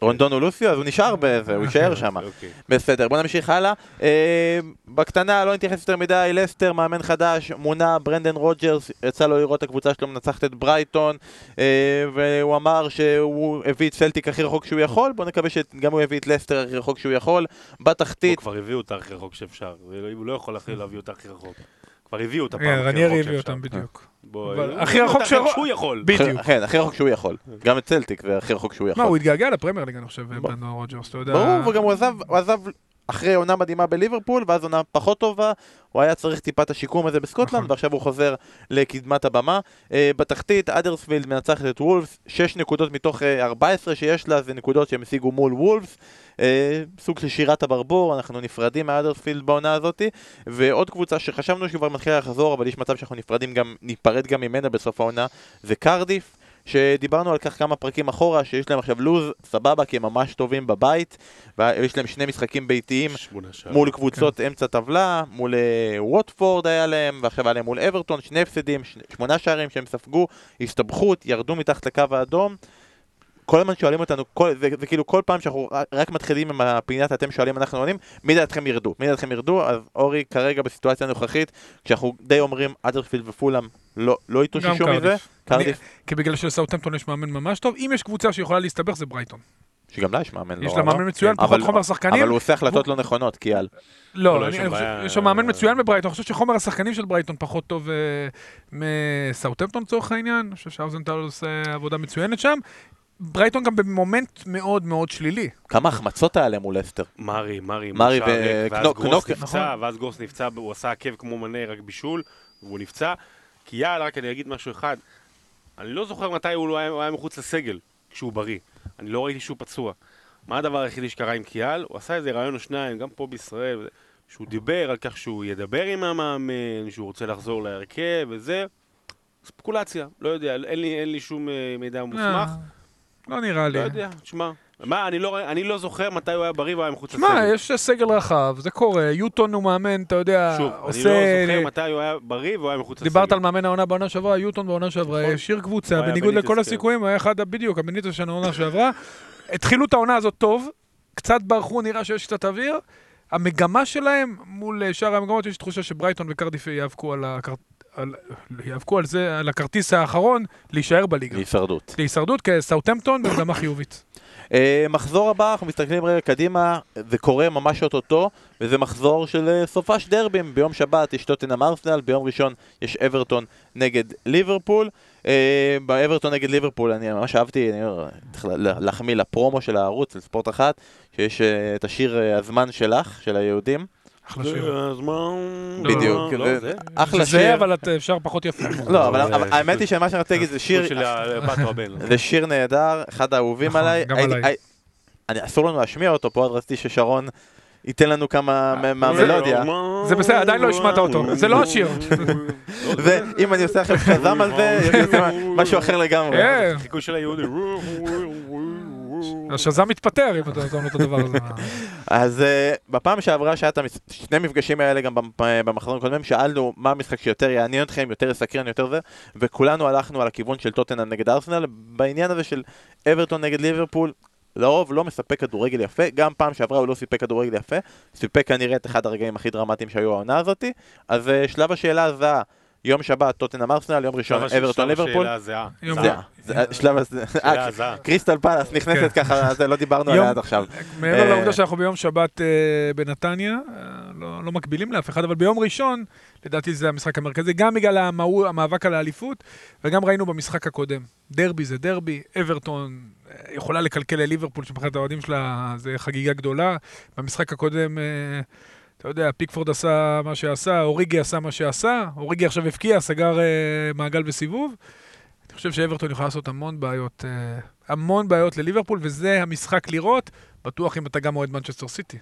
רונדון הוא לוסיו, אז הוא נשאר בזה, הוא יישאר שם. אוקיי. בסדר, בוא נמשיך הלאה. אה, בקטנה, לא נתייחס יותר מדי, לסטר, מאמן חדש, מונה, ברנדן רוג'רס, יצא לו לראות את הקבוצה שלו מנצחת את ברייטון, אה, והוא אמר שהוא הביא את סלטיק הכי רחוק שהוא יכול, בוא נקווה שגם הוא יביא את לסטר הכי רחוק שהוא יכול. בתחתית, הוא כבר הביאו אותה הכי רחוק שאפשר. הוא לא יכול אחרי להביא אותה הכי רחוק. כבר הביאו אותה פעם כן, שאפשר. הביא אותם בדיוק. אבל הוא הכי רחוק שהוא- יכול. בדיוק. כן, הכי רחוק שהוא יכול. גם את סלטיק זה הכי רחוק שהוא יכול. מה, הוא התגעגע לפרמייר ליג, אני חושב, ב- ברנדן רוג'רס, אתה יודע. ברור, וגם הוא עזב, הוא עזב אחרי עונה מדהימה בליברפול, ואז עונה פחות טובה, הוא היה צריך טיפה את השיקום הזה בסקוטלנד, נכון. ועכשיו הוא חוזר לקדמת הבמה. אה, בתחתית, האדרספילד מנצחת את וולפס, 6 נקודות מתוך אה, 14 שיש לה, זה נקודות שהם השיגו מול וולפס. אה, סוג של שירת הברבור, אנחנו נפרדים מהאדרספילד בעונה הזאת, ועוד קבוצה שחשבנו שכבר מתחילה לחזור, אבל יש מצב שאנחנו נפרדים גם, ניפרד גם ממנה בסוף העונה, זה קרדיף. שדיברנו על כך כמה פרקים אחורה, שיש להם עכשיו לוז סבבה, כי הם ממש טובים בבית, ויש להם שני משחקים ביתיים. מול קבוצות אמצע טבלה, מול אה, ווטפורד היה להם, ועכשיו היה להם מול אברטון, שני הפסדים, שמונה שערים שהם ספגו, הסתבכות, ירדו מתחת לקו האדום. כל הזמן שואלים אותנו, כל, זה, זה כאילו כל פעם שאנחנו רק- מתחילים עם הפינת אתם שואלים אנחנו עונים, מי דעתכם ירדו? מי דעתכם ירדו? אז אורי כרגע בסיטואציה הנוכחית, כשאנחנו די אומרים אדרפילד ופולאם לא, לא התאוששו מזה, קרדיף. כי בגלל שלסאוטהמפטון יש מאמן ממש טוב, אם יש קבוצה שיכולה להסתבך זה ברייטון. שגם לה יש מאמן לא יש לה מאמן לא? מצוין, אבל- פחות חומר שחקנים. אבל הוא עושה החלטות לא נכונות, כי על... לא, לא, אני- יש אני שם חושב- בעיה- יש שם מאמן מצוין בברייטון, אני חושב שחומר השחקנים של ברייטון פחות טוב אה, מסאוטהמפטון לצורך העניין, אני חושב שאוזנטל עושה עבודה מצוינת שם. ברייטון גם במומנטום מאוד מאוד שלילי. כמה החמצות היה להם מול לסטר. מרי, מרי, מרי מול שער, ואז גרוס קנוק- נפצע, נכון. ואז גרוס נפצע, הוא עשה עקב כמו מנה, רק בישול, והוא נפצע. כי יאללה, רק אני אגיד משהו אחד, אני לא זוכר מתי הוא לא היה, הוא היה מחוץ לסגל, כשהוא בריא. אני לא ראיתי שהוא פצוע. מה הדבר היחידי שקרה עם קיאל? הוא עשה איזה ריאיון או שניים, גם פה בישראל, שהוא דיבר על כך שהוא ידבר עם המאמן, שהוא רוצה לחזור להרכב וזה. ספקולציה, לא יודע, אין לי, אין לי שום אה, מידע מוסמך. לא נראה לי. לא יודע, תשמע. מה, אני לא, אני לא זוכר מתי הוא היה בריא והוא היה מחוץ לסגל. שמע, יש סגל רחב, זה קורה, יוטון הוא מאמן, אתה יודע, שוב, אני עושה... לא זוכר מתי הוא היה בריא והוא היה מחוץ לסגל. דיברת על מאמן העונה בעונה שעברה, יוטון בעונה שעברה, נכון. השאיר קבוצה, בניגוד לכל. הסיכויים, הוא היה אחד, בדיוק, הבניטס של העונה שעברה. התחילו את העונה הזאת טוב, קצת ברחו, נראה שיש קצת אוויר. המגמה שלהם מול אה, שאר המגמות, יש תחושה שברייטון וקרדיף ייאבקו על. על... ייאבקו על זה, על הכרטיס האחרון, להישאר בליגה. להישרדות. להישרדות כסאוטהמפטון במגמה חיובית. אה, מחזור הבא, אנחנו מסתכלים רגע קדימה, זה קורה ממש אוטוטו, וזה מחזור של אה, סופש דרבים. ביום שבת יש טוטנאם ארסנל, ביום ראשון יש אברטון נגד ליברפול. אה, באברטון נגד ליברפול, אני ממש אהבתי, אני צריך לה- לה- להחמיא לפרומו של הערוץ, של ספורט אחת, שיש את השיר הזמן שלך, של היהודים. אחלה שיר. בדיוק, לא, זה- זה... אחלה זה, שיר. אבל את- אפשר פחות יפה. לא, אבל זה- אבל האמת היא שמה שאני רוצה להגיד זה שיר. זה שיר נהדר, אחד האהובים נכון, עליי. גם עליי. אסור לנו להשמיע אותו פה, אז רציתי ששרון ייתן לנו כמה מ- מהמלודיה. זה בסדר, עדיין לא השמעת אותו. זה לא השיר. ואם אני עושה לכם חזם על זה, משהו אחר לגמרי. אה, חיקוי של היהודים. השזם מתפטר אם אתה נותן לו את הדבר הזה. אז אה, בפעם שעברה שהיה את שני מפגשים האלה גם במ- במחזורים הקודמים, שאלנו מה המשחק שיותר יעניין אתכם, יותר יסקרן, יותר זה, וכולנו הלכנו על הכיוון של טוטנאם נגד ארסנל, בעניין הזה של אברטון נגד ליברפול. לרוב לא מספק כדורגל יפה, גם פעם שעברה הוא לא סיפק כדורגל יפה, סיפק כנראה את אחד הרגעים הכי דרמטיים שהיו העונה הזאתי, אז אה, שלב השאלה זה יום שבת טוטנאם ארסנל, יום ראשון אברטון ליברפול. שלב הזה, שאלה אה, זהה. קריסטל פלאס נכנסת ככה, זה לא דיברנו עליה עד עכשיו. מעבר אה, לעובדה שאנחנו ביום שבת אה, בנתניה, לא לא מקבילים לאף אחד, אבל ביום ראשון, לדעתי זה המשחק המרכזי, גם בגלל המאבק על האליפות, וגם ראינו במשחק הקודם. דרבי זה דרבי, אברטון יכולה לקלקל לליברפול, שמבחינת האוהדים שלה זה חגיגה גדולה. במשחק הקודם... אה, אתה יודע, פיקפורד עשה מה שעשה, אוריגי עשה מה שעשה, אוריגי עכשיו הבקיע, סגר אה, מעגל בסיבוב. אני חושב שאברטון יכולה לעשות המון בעיות, אה, המון בעיות לליברפול, וזה המשחק לראות, בטוח אם אתה גם אוהד מנצ'סטר סיטי.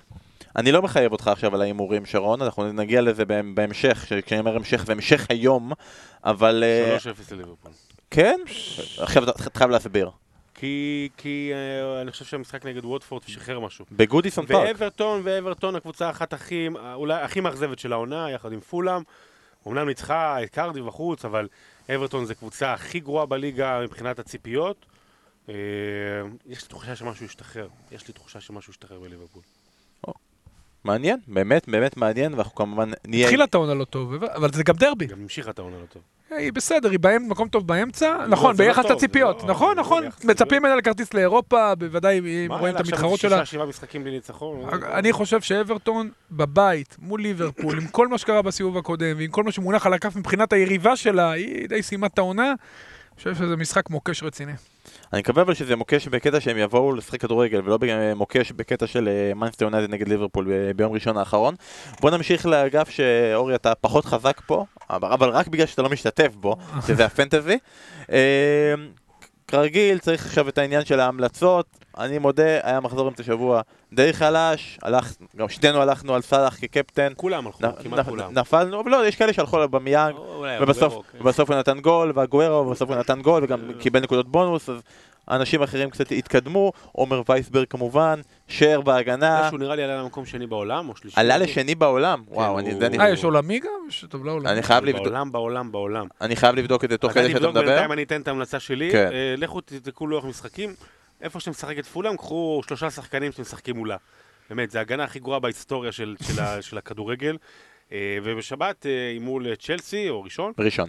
אני לא מחייב אותך עכשיו על ההימורים, שרון, אנחנו נגיע לזה בהמשך, כשאני אומר המשך זה המשך היום, אבל... אה, 3-0 לליברפול. כן? עכשיו אתה חייב להסביר. כי, כי אה, אני חושב שהמשחק נגד ווטפורד שחרר משהו. בגודיסון פארק. ואברטון, ואברטון הקבוצה האחת הכי, אולי הכי מאכזבת של העונה, יחד עם פולאם. אמנם ניצחה את קרדי בחוץ, אבל אברטון זה קבוצה הכי גרועה בליגה מבחינת הציפיות. אה, יש לי תחושה שמשהו ישתחרר. יש לי תחושה שמשהו ישתחרר בליברפול. מעניין, באמת, באמת מעניין, ואנחנו כמובן נהיה... התחילה את העונה לא טוב, אבל זה גם דרבי. גם המשיכה את העונה לא טוב. היא בסדר, היא באמצע, מקום טוב באמצע, נכון, לא ביחס טוב, לציפיות, לא- נכון, לא נכון, מצפים. ממנה לכרטיס לאירופה, בוודאי אם מה, רואים את היה לה עכשיו המתחרות שישה, שלה. משחקים בלי ניצחון? אני חושב שאברטון בבית, מול ליברפול, עם כל מה שקרה בסיבוב הקודם, ועם כל מה שמונח על הכף מבחינת היריבה שלה, היא די סיימה את העונה. אני חושב שזה משחק מוקש רציני. אני מקווה אבל שזה מוקש בקטע שהם יבואו לשחק כדורגל ולא מוקש בקטע של מנצ'סטר יונייטד נגד ליברפול ב- ביום ראשון האחרון. בוא נמשיך לאגף שאורי אתה פחות חזק פה, אבל אבל רק בגלל שאתה לא משתתף בו, שזה ה fantasy. אה, כרגיל צריך עכשיו את העניין של ההמלצות, אני מודה, היה מחזור אמצע שבוע די חלש, הלך, גם שנינו הלכנו על סאלח כקפטן, כולם הלכו, נ- כמעט נ- כולם. נפלנו, אבל לא, יש כאלה שהלכו על במיאנג, ובסוף, כן. הוא נתן גול, והגוארו, ובסוף הוא נתן גול, וגם קיבל נקודות בונוס, אז אנשים אחרים קצת התקדמו, עומר וייסברג כמובן, שר בהגנה, שהוא נראה לי עלה למקום שני בעולם, או שלישי. עלה לשני בעולם, וואו, הוא- אני אה, יש עולמי גם? יש טבלה עולמית. אני חייב לבדוק- בעולם, בעולם, בעולם. אני חייב לבדוק את זה תוך כדי אני שאתה אבדוק מדבר. בינתיים, אני אתן את ההמלצה שלי. כן. אה, לכו תבדקו לוח משחקים. איפה שאתם משחקת פולאם, קחו שלושה שחקנים שאתם משחקים מולה. באמת, זו ההגנה הכי גרועה בהיסטוריה של, של, ה- של הכדורגל. אה, ובשבת אה, היא מול צ'לסי, או ראשון. ראשון.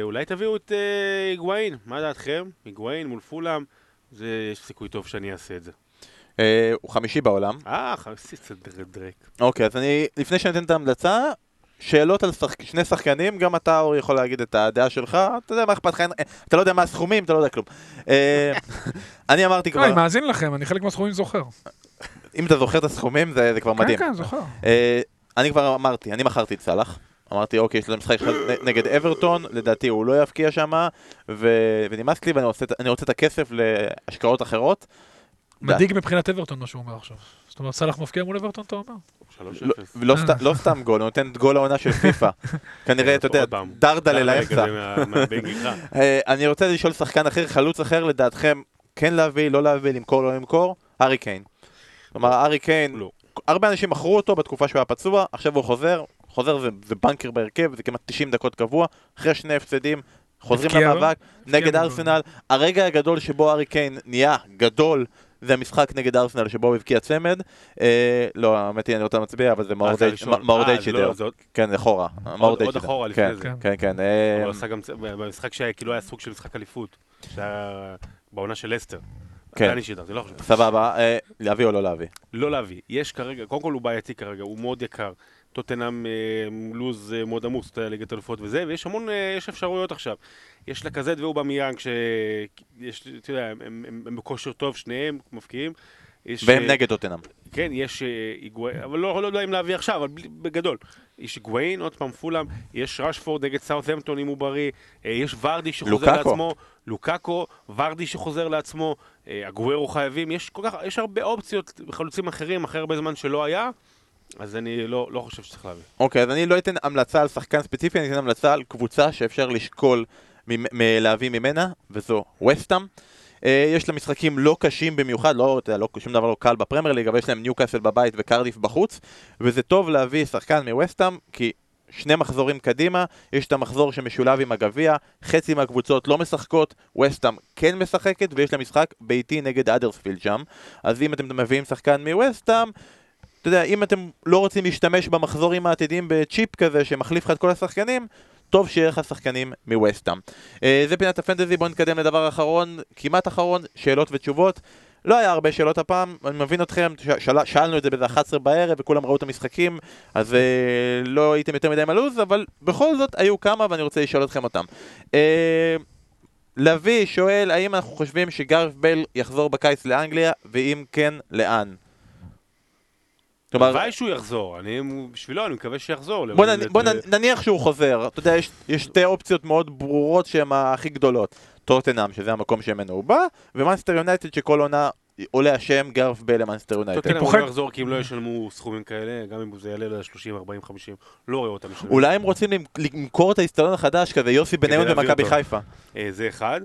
ואולי תביאו את אה, היגואין, מה דעתכם? היגואין מול פולאם, זה יש סיכוי טוב שאני אעשה את זה. אה, הוא חמישי בעולם. אה, חסיס דרק. אוקיי, אז אני, לפני שאני אתן את ההמלצה, שאלות על שחק... שני שחקנים, גם אתה אורי יכול להגיד את הדעה שלך, אתה יודע מה אכפת לך, אין- אתה לא יודע מה הסכומים, אתה לא יודע כלום. אה, אני אמרתי לא, אני כבר, מאזין לכם, אני חלק מהסכומים זוכר. אם אתה זוכר את הסכומים זה זה כבר מדהים. כן, כן, זוכר. אה, אני כבר אמרתי, אני מכרתי את סאלח. אמרתי, אוקיי, יש לו משחק נגד אברטון, לדעתי הוא לא יבקיע שם, ו... ונמאס לי ואני רוצה את הכסף להשקעות אחרות. מדאיג מבחינת אברטון מה שהוא אומר עכשיו. זאת אומרת, סאלח מפקיע מול אברטון, אתה אומר? 3-0. לא- לא לא סתם גול, הוא נותן את גול העונה של פיפא. כנראה, אתה יודע. דרדלה לאמצע. אה, אני רוצה לשאול שחקן אחר, חלוץ אחר, לדעתכם, כן להביא, לא להביא, למכור, לא למכור? הארי קיין. כלומר, הארי קיין, לא. הרבה אנשים מכרו אותו בתקופה שהוא היה פצוע, עכשיו הוא חוזר, חוזר זה, זה בנקר בהרכב, זה כמעט 90 דקות קבוע, אחרי שני הפסדים, חוזרים למאבק, נגד. ארסנל. הרגע הגדול שבו הארי קיין נהיה גדול, זה המשחק נגד ארסנל שבו הוא הבקיע צמד. אה, לא, האמת היא, אני רוצה להצביע, אבל זה מאור אה, זה די- הראשון. מאור אה, די זה שידר. כן, אחורה. עוד. אחורה לפני זה. כן. כן, אה, הוא עשה גם, צ- במשחק שהיה כאילו היה סוג של משחק אליפות. שהיה בעונה של אסטר. כן. אני שידר, זה לא חשוב. סבבה, אה, להביא או לא להביא? לא להביא. יש כרגע, קודם כל הוא בעייתי כרגע, הוא מאוד יקר. טוטנאם אה, לוז אה, מאוד עמוס, ליגת אלופות וזה, ויש המון, אה, יש אפשרויות עכשיו. יש לקזט ואובמיאנג, שיש, אתה יודע, הם, הם, הם, הם בכושר טוב, שניהם מבקיעים. יש, והם נגד טוטנאם. כן, יש היגואין, אבל לא, לא יודע אם להביא עכשיו, אבל בגדול. יש היגואין, עוד פעם פולאם, יש רשפורד נגד סאות'המפטון אם הוא בריא, יש ורדי שחוזר לוקאקו. לעצמו, לוקאקו, ורדי שחוזר לעצמו, הגוורו חייבים, יש כך, יש הרבה אופציות בחלוצים אחרים, אחרי הרבה זמן שלא היה, אז אני לא, לא חושב שצריך להביא. אוקיי, אז אני לא אתן המלצה על שחקן ספציפי, אני אתן המלצה על קבוצה שאפשר לשקול ממ- מ- להביא ממנה, וזו וסטאם. אה, יש לה משחקים לא קשים במיוחד, לא, לא, שום דבר לא קל בפרמייר ליג, אבל יש להם ניוקאסל בבית וקרדיף בחוץ, וזה טוב להביא שחקן מווסטאם, כי שני מחזורים קדימה, יש את המחזור שמשולב עם הגביע, חצי מהקבוצות לא משחקות, וסטאם כן משחקת, ויש לה משחק ביתי נגד אדרספילד שם, אז אם אתם מביאים שחקן מווסטאם, אתה יודע, אם אתם לא רוצים להשתמש במחזורים העתידיים בצ'יפ כזה שמחליף לך את כל השחקנים, טוב שיהיה לך שחקנים מווסטאם. אה, זה פינת הפנטזי, בואו נתקדם לדבר אחרון, כמעט אחרון, שאלות ותשובות. לא היה הרבה שאלות הפעם, אני מבין אתכם, שאל, שאלנו את זה באיזה 11 בערב וכולם ראו את המשחקים, אז אה, לא הייתם יותר מדי עם הלו"ז, אבל בכל זאת היו כמה ואני רוצה לשאול אתכם אותם. אה, לביא שואל, האם אנחנו חושבים שגארף בל יחזור בקיץ לאנגליה, ואם כן, לאן? כלומר, הלוואי שהוא יחזור, אני, בשבילו אני מקווה שיחזור. בוא, נ, בוא נ, נניח שהוא חוזר, אתה יודע, יש, יש שתי אופציות מאוד ברורות שהן הכי גדולות. טוטנאם, שזה המקום שממנו הוא בא, ומאנסטר יונייטד שכל עונה עולה השם גרף בל למאנסטר יונייטד. טוטנאם הוא. לא יחזור כי אם לא ישלמו סכומים כאלה, גם אם זה יעלה ל-30, 40, 50, לא רואה אותם משלמים. אולי הם רוצים למ- למכור את האיצטדיון החדש כזה, יוסי בניון במכבי אותו. חיפה. אה, זה אחד.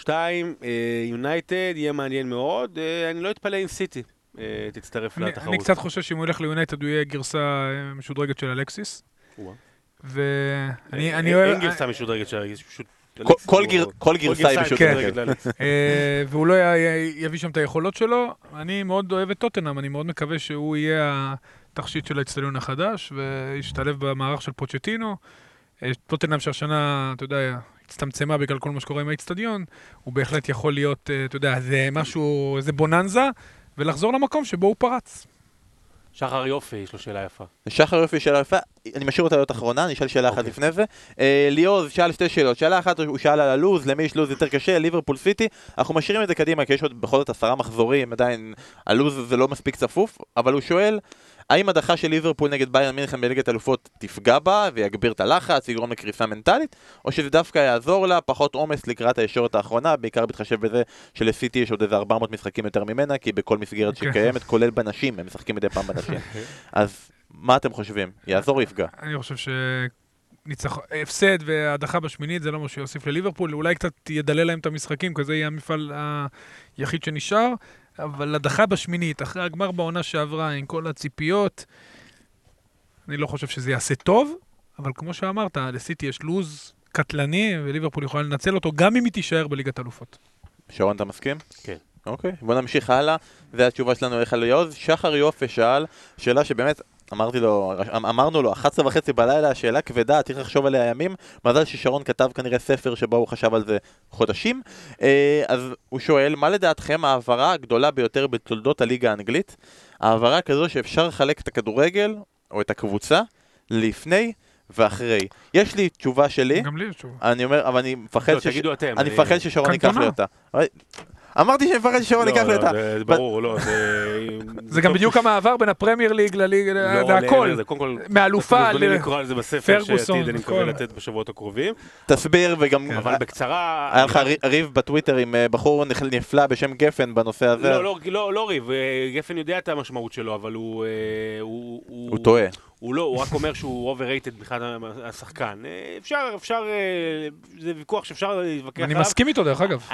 שתיים, אה, יונייטד, יהיה מעניין מאוד. אה, אני לא אתפלא אם סיטי תצטרף אני- לתחרות. אני קצת חושב שאם הוא ילך ליונייטד הוא יהיה גרסה אה, משודרגת של אלקסיס. ואני אה, אוהב... אין גרסה משודרגת שלה, יש פשוט... כל- גרסה היא משודרגת. אה, והוא לא יביא שם את היכולות שלו. אני מאוד אוהב את טוטנאם, אני מאוד מקווה שהוא יהיה התכשיט של האצטדיון החדש, וישתלב במערך של פוצ'טינו. אה, טוטנאם שהשנה, אתה יודע, הצטמצמה בגלל כל מה שקורה עם האצטדיון, הוא בהחלט יכול להיות, אה, אתה יודע, זה משהו, איזה בוננזה, ולחזור למקום שבו הוא פרץ. שחר יופי, יש לו שאלה יפה. שחר יופי שאלה יפה, אני משאיר אותה להיות אחרונה, אני אשאל שאלה אחת אוקיי. לפני זה. אה, ליאוז שאל שתי שאלות, שאלה אחת הוא שאל על הלוז, למי יש לוז יותר קשה, ליברפול סיטי, אנחנו משאירים את זה קדימה, כי יש עוד בכל זאת עשרה מחזורים, עדיין הלוז זה לא מספיק צפוף, אבל הוא שואל, האם הדחה של ליברפול נגד ביירן מינכן בליגת אלופות תפגע בה ויגביר את הלחץ, יגרום לקריסה מנטלית, או שזה דווקא יעזור לה, פחות עומס לקראת הישורת האחרונה, בעיקר בהתחשב בזה שלסיטי יש עוד איזה 400 משחקים יותר ממנה, כי בכל מסגרת כן. שקיימת, כולל בנשים, הם משחקים מדי פעם בנשים. אז מה אתם חושבים? יעזור או יפגע? אני חושב ש... ניצח... הפסד והדחה בשמינית זה לא מה שיוסיף לליברפול, אולי קצת ידלל להם את המשחקים, כי זה יהיה המפעל היחיד שנשאר, אבל הדחה בשמינית, אחרי הגמר בעונה שעברה, עם כל הציפיות, אני לא חושב שזה יעשה טוב, אבל כמו שאמרת, לסיטי יש לוז קטלני, וליברפול יכולה לנצל אותו, גם אם היא תישאר בליגת אלופות. שרון, אתה מסכים? כן. אוקיי, בוא נמשיך הלאה, זו התשובה שלנו איך על יעוז. שחר יופי שאל, שאלה שבאמת, אמרתי לו, אמרנו לו, 11 וחצי בלילה, שאלה כבדה, צריך לחשוב עליה ימים. מזל ששרון כתב כנראה ספר שבו הוא חשב על זה חודשים. אה, אז הוא שואל, מה לדעתכם ההעברה הגדולה ביותר בתולדות הליגה האנגלית? העברה כזו שאפשר לחלק את הכדורגל, או את הקבוצה, לפני ואחרי. יש לי תשובה שלי, גם לי יש תשובה. אני אומר, אבל אני מפחד לא, שש- תגידו אתם. אני מפחד ששרון ייקח. לי אותה. אמרתי שאני מפחד ששרון ייקח לי אותה. זה ברור, לא, זה... זה גם בדיוק המעבר בין הפרמייר ליג לליג, להכל. זה קודם כל... מאלופה ל... לקרוא על זה בספר שעתיד אני מקווה. לתת בשבועות הקרובים. תסביר, וגם אבל בקצרה... היה לך רי- ריב בטוויטר עם אה, בחור נפלא בשם גפן בנושא הזה. לא, לא, לא, לא ריב, אה, גפן יודע את המשמעות שלו, אבל הוא... אה, הוא, הוא טועה. הוא לא, הוא רק אומר שהוא overrated מבחינת השחקן. אה, אפשר, אפשר, אה, זה ויכוח שאפשר להתווכח אני עליו. מסכים איתו, דרך אגב.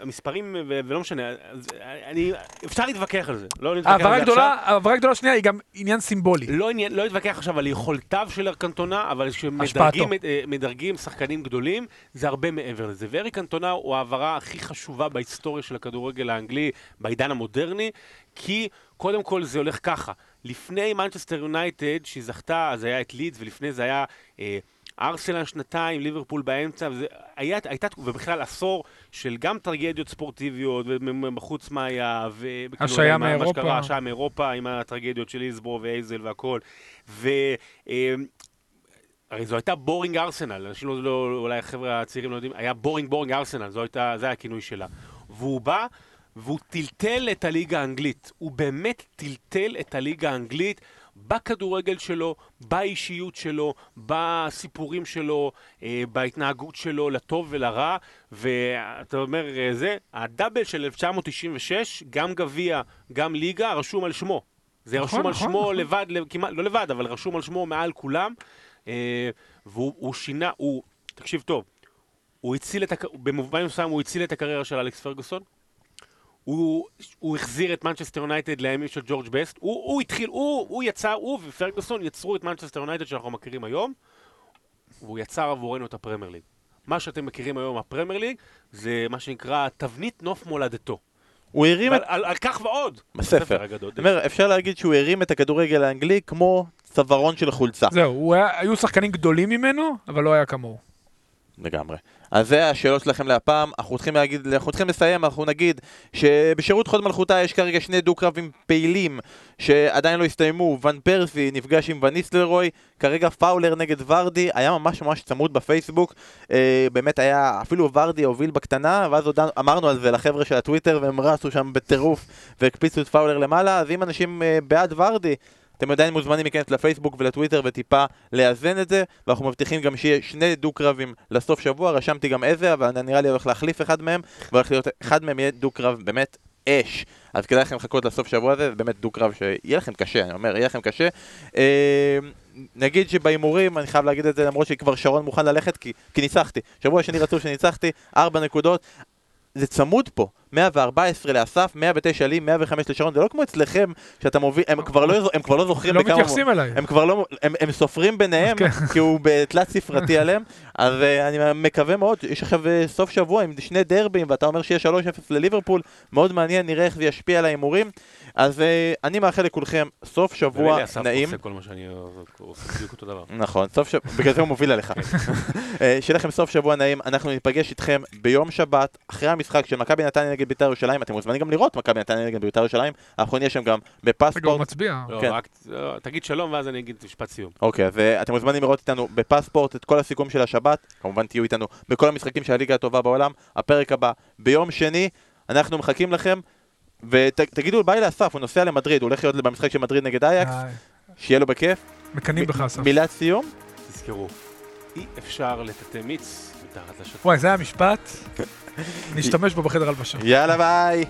המספרים, ולא משנה, אז אני, אפשר להתווכח על זה. לא נתווכח על העברה זה גדולה, העברה גדולה שנייה היא גם עניין סימבולי. לא, עניין, לא אתווכח עכשיו על יכולתיו של אריק קנטונה, אבל השפעתו. כשמדרגים אה, מדרגים שחקנים גדולים, זה הרבה מעבר לזה. ואריק קנטונה הוא ההעברה הכי חשובה בהיסטוריה של הכדורגל האנגלי בעידן המודרני, כי קודם כל זה הולך ככה. לפני מנצ'סטר יונייטד, שהיא זכתה, אז היה את לידס, ולפני זה היה... אה, ארסנל שנתיים, ליברפול באמצע, וזה היה, הייתה, ובכלל עשור של גם טרגדיות ספורטיביות, ובחוץ מה היה, השעיה מה- מה מאירופה. שקרה, השעיה מאירופה, עם הטרגדיות של איזבו ואייזל והכל. ו... אה, הרי זו הייתה boring Arsenal, אנשים לא, לא, אולי החבר'ה הצעירים לא יודעים, היה boring boring Arsenal, זו הייתה, זה היה הכינוי שלה. והוא בא, והוא טלטל את הליגה האנגלית. הוא באמת טלטל את הליגה האנגלית בכדורגל שלו, באישיות שלו, בסיפורים שלו, אה, בהתנהגות שלו, לטוב ולרע. ואתה אומר, אה, זה, הדאבל של 1996, גם גביע, גם ליגה, רשום על שמו. זה נכון, רשום על נכון, שמו נכון. לבד, כמעט, לא לבד, אבל רשום על שמו מעל כולם. אה, והוא הוא שינה, הוא, תקשיב טוב, הוא הציל את, במובן מסוים הוא הציל את הקריירה של אלכס פרגוסון. הוא, הוא החזיר את מנצ'סטר יונייטד לימים של ג'ורג' בסט. הוא, הוא התחיל, הוא, הוא יצר, הוא ופרגוסון יצרו את מנצ'סטר יונייטד שאנחנו מכירים היום, והוא יצר עבורנו את הפרמייר ליג. מה שאתם מכירים היום מהפרמייר ליג, זה מה שנקרא תבנית נוף מולדתו. הוא הרים את... על, על, על כך ועוד. בספר. הגדול. אומר, אפשר להגיד שהוא הרים את הכדורגל האנגלי כמו צווארון של חולצה. זהו, היה- היו שחקנים גדולים ממנו, אבל לא היה כמוהו. לגמרי. אז זה השאלות שלכם להפעם, אנחנו צריכים להגיד, אנחנו צריכים לסיים, אנחנו נגיד שבשירות חוד מלכותה יש כרגע שני דו-קרבים פעילים שעדיין לא הסתיימו, ון פרסי נפגש עם וניסלרוי, כרגע פאולר נגד ורדי, היה ממש ממש צמוד בפייסבוק, אה, באמת היה, אפילו ורדי הוביל בקטנה, ואז הודענו, אמרנו על זה לחבר'ה של הטוויטר והם רצו שם בטירוף והקפיצו את פאולר למעלה, אז אם אנשים אה, בעד ורדי, אתם עדיין מוזמנים להיכנס לפייסבוק ולטוויטר וטיפה לאזן את זה, ואנחנו מבטיחים גם שיהיה שני דו-קרבים לסוף שבוע, רשמתי גם איזה, אבל נראה לי הולך להחליף אחד מהם, והולך להיות, אחד מהם יהיה דו-קרב באמת אש. אז כדאי לכם לחכות לסוף שבוע הזה, זה באמת דו-קרב שיהיה לכם קשה, אני אומר, יהיה לכם קשה. אה, נגיד שבהימורים, אני חייב להגיד את זה למרות שכבר שרון מוכן ללכת, כי, כי ניצחתי. שבוע שני רצוף שניצחתי, ארבע נקודות. זה צמוד פה, 114 לאסף, 109 לי, 105 לשרון, זה לא כמו אצלכם, שאתה מוביל, הם כבר לא, הם כבר לא זוכרים לא בכמה... מתייחסים אליי. הם כבר לא, הם, הם סופרים ביניהם, כן. כי הוא בתלת ספרתי עליהם, אז uh, אני מקווה מאוד, יש עכשיו uh, סוף שבוע עם שני דרבים, ואתה אומר שיהיה 3-0 לליברפול, מאוד מעניין, נראה איך זה ישפיע על ההימורים, אז uh, אני מאחל לכולכם סוף שבוע נעים. עושה כל מה שאני עושה בדיוק אותו דבר. נכון, סוף שבוע, בגלל זה הוא מוביל עליך. אה, שיהיה לכם סוף שבוע נעים, אנחנו ניפגש איתכם ביום שבת, אחרי המשחק של מכבי נתניה נגד בית"ר ירושלים, אתם מוזמנים גם לראות מכבי נתניה נגד בית"ר ירושלים, אנחנו נהיה שם גם רגע, הוא בפספורט. מצביע. לא, כן. רק לא, תגיד שלום ואז אני אגיד משפט סיום. אוקיי, אז אתם מוזמנים לראות איתנו בפספורט את כל הסיכום של השבת, כמובן תהיו איתנו בכל המשחקים של הליגה הטובה בעולם, הפרק הבא ביום שני, אנחנו מחכים לכם, ותגידו ביי לאסף, הוא נוסע למדריד, הוא הולך להיות במשחק של מדריד נגד אייקס, שיהיה לו בכיף. מקנאים בך, אסף. מילת סיום? תזכרו, אי אפשר לטאטא מיץ מתחת לשטח. וואי, זה היה משפט, נשתמש בו בחדר הלבשה. יאללה ביי!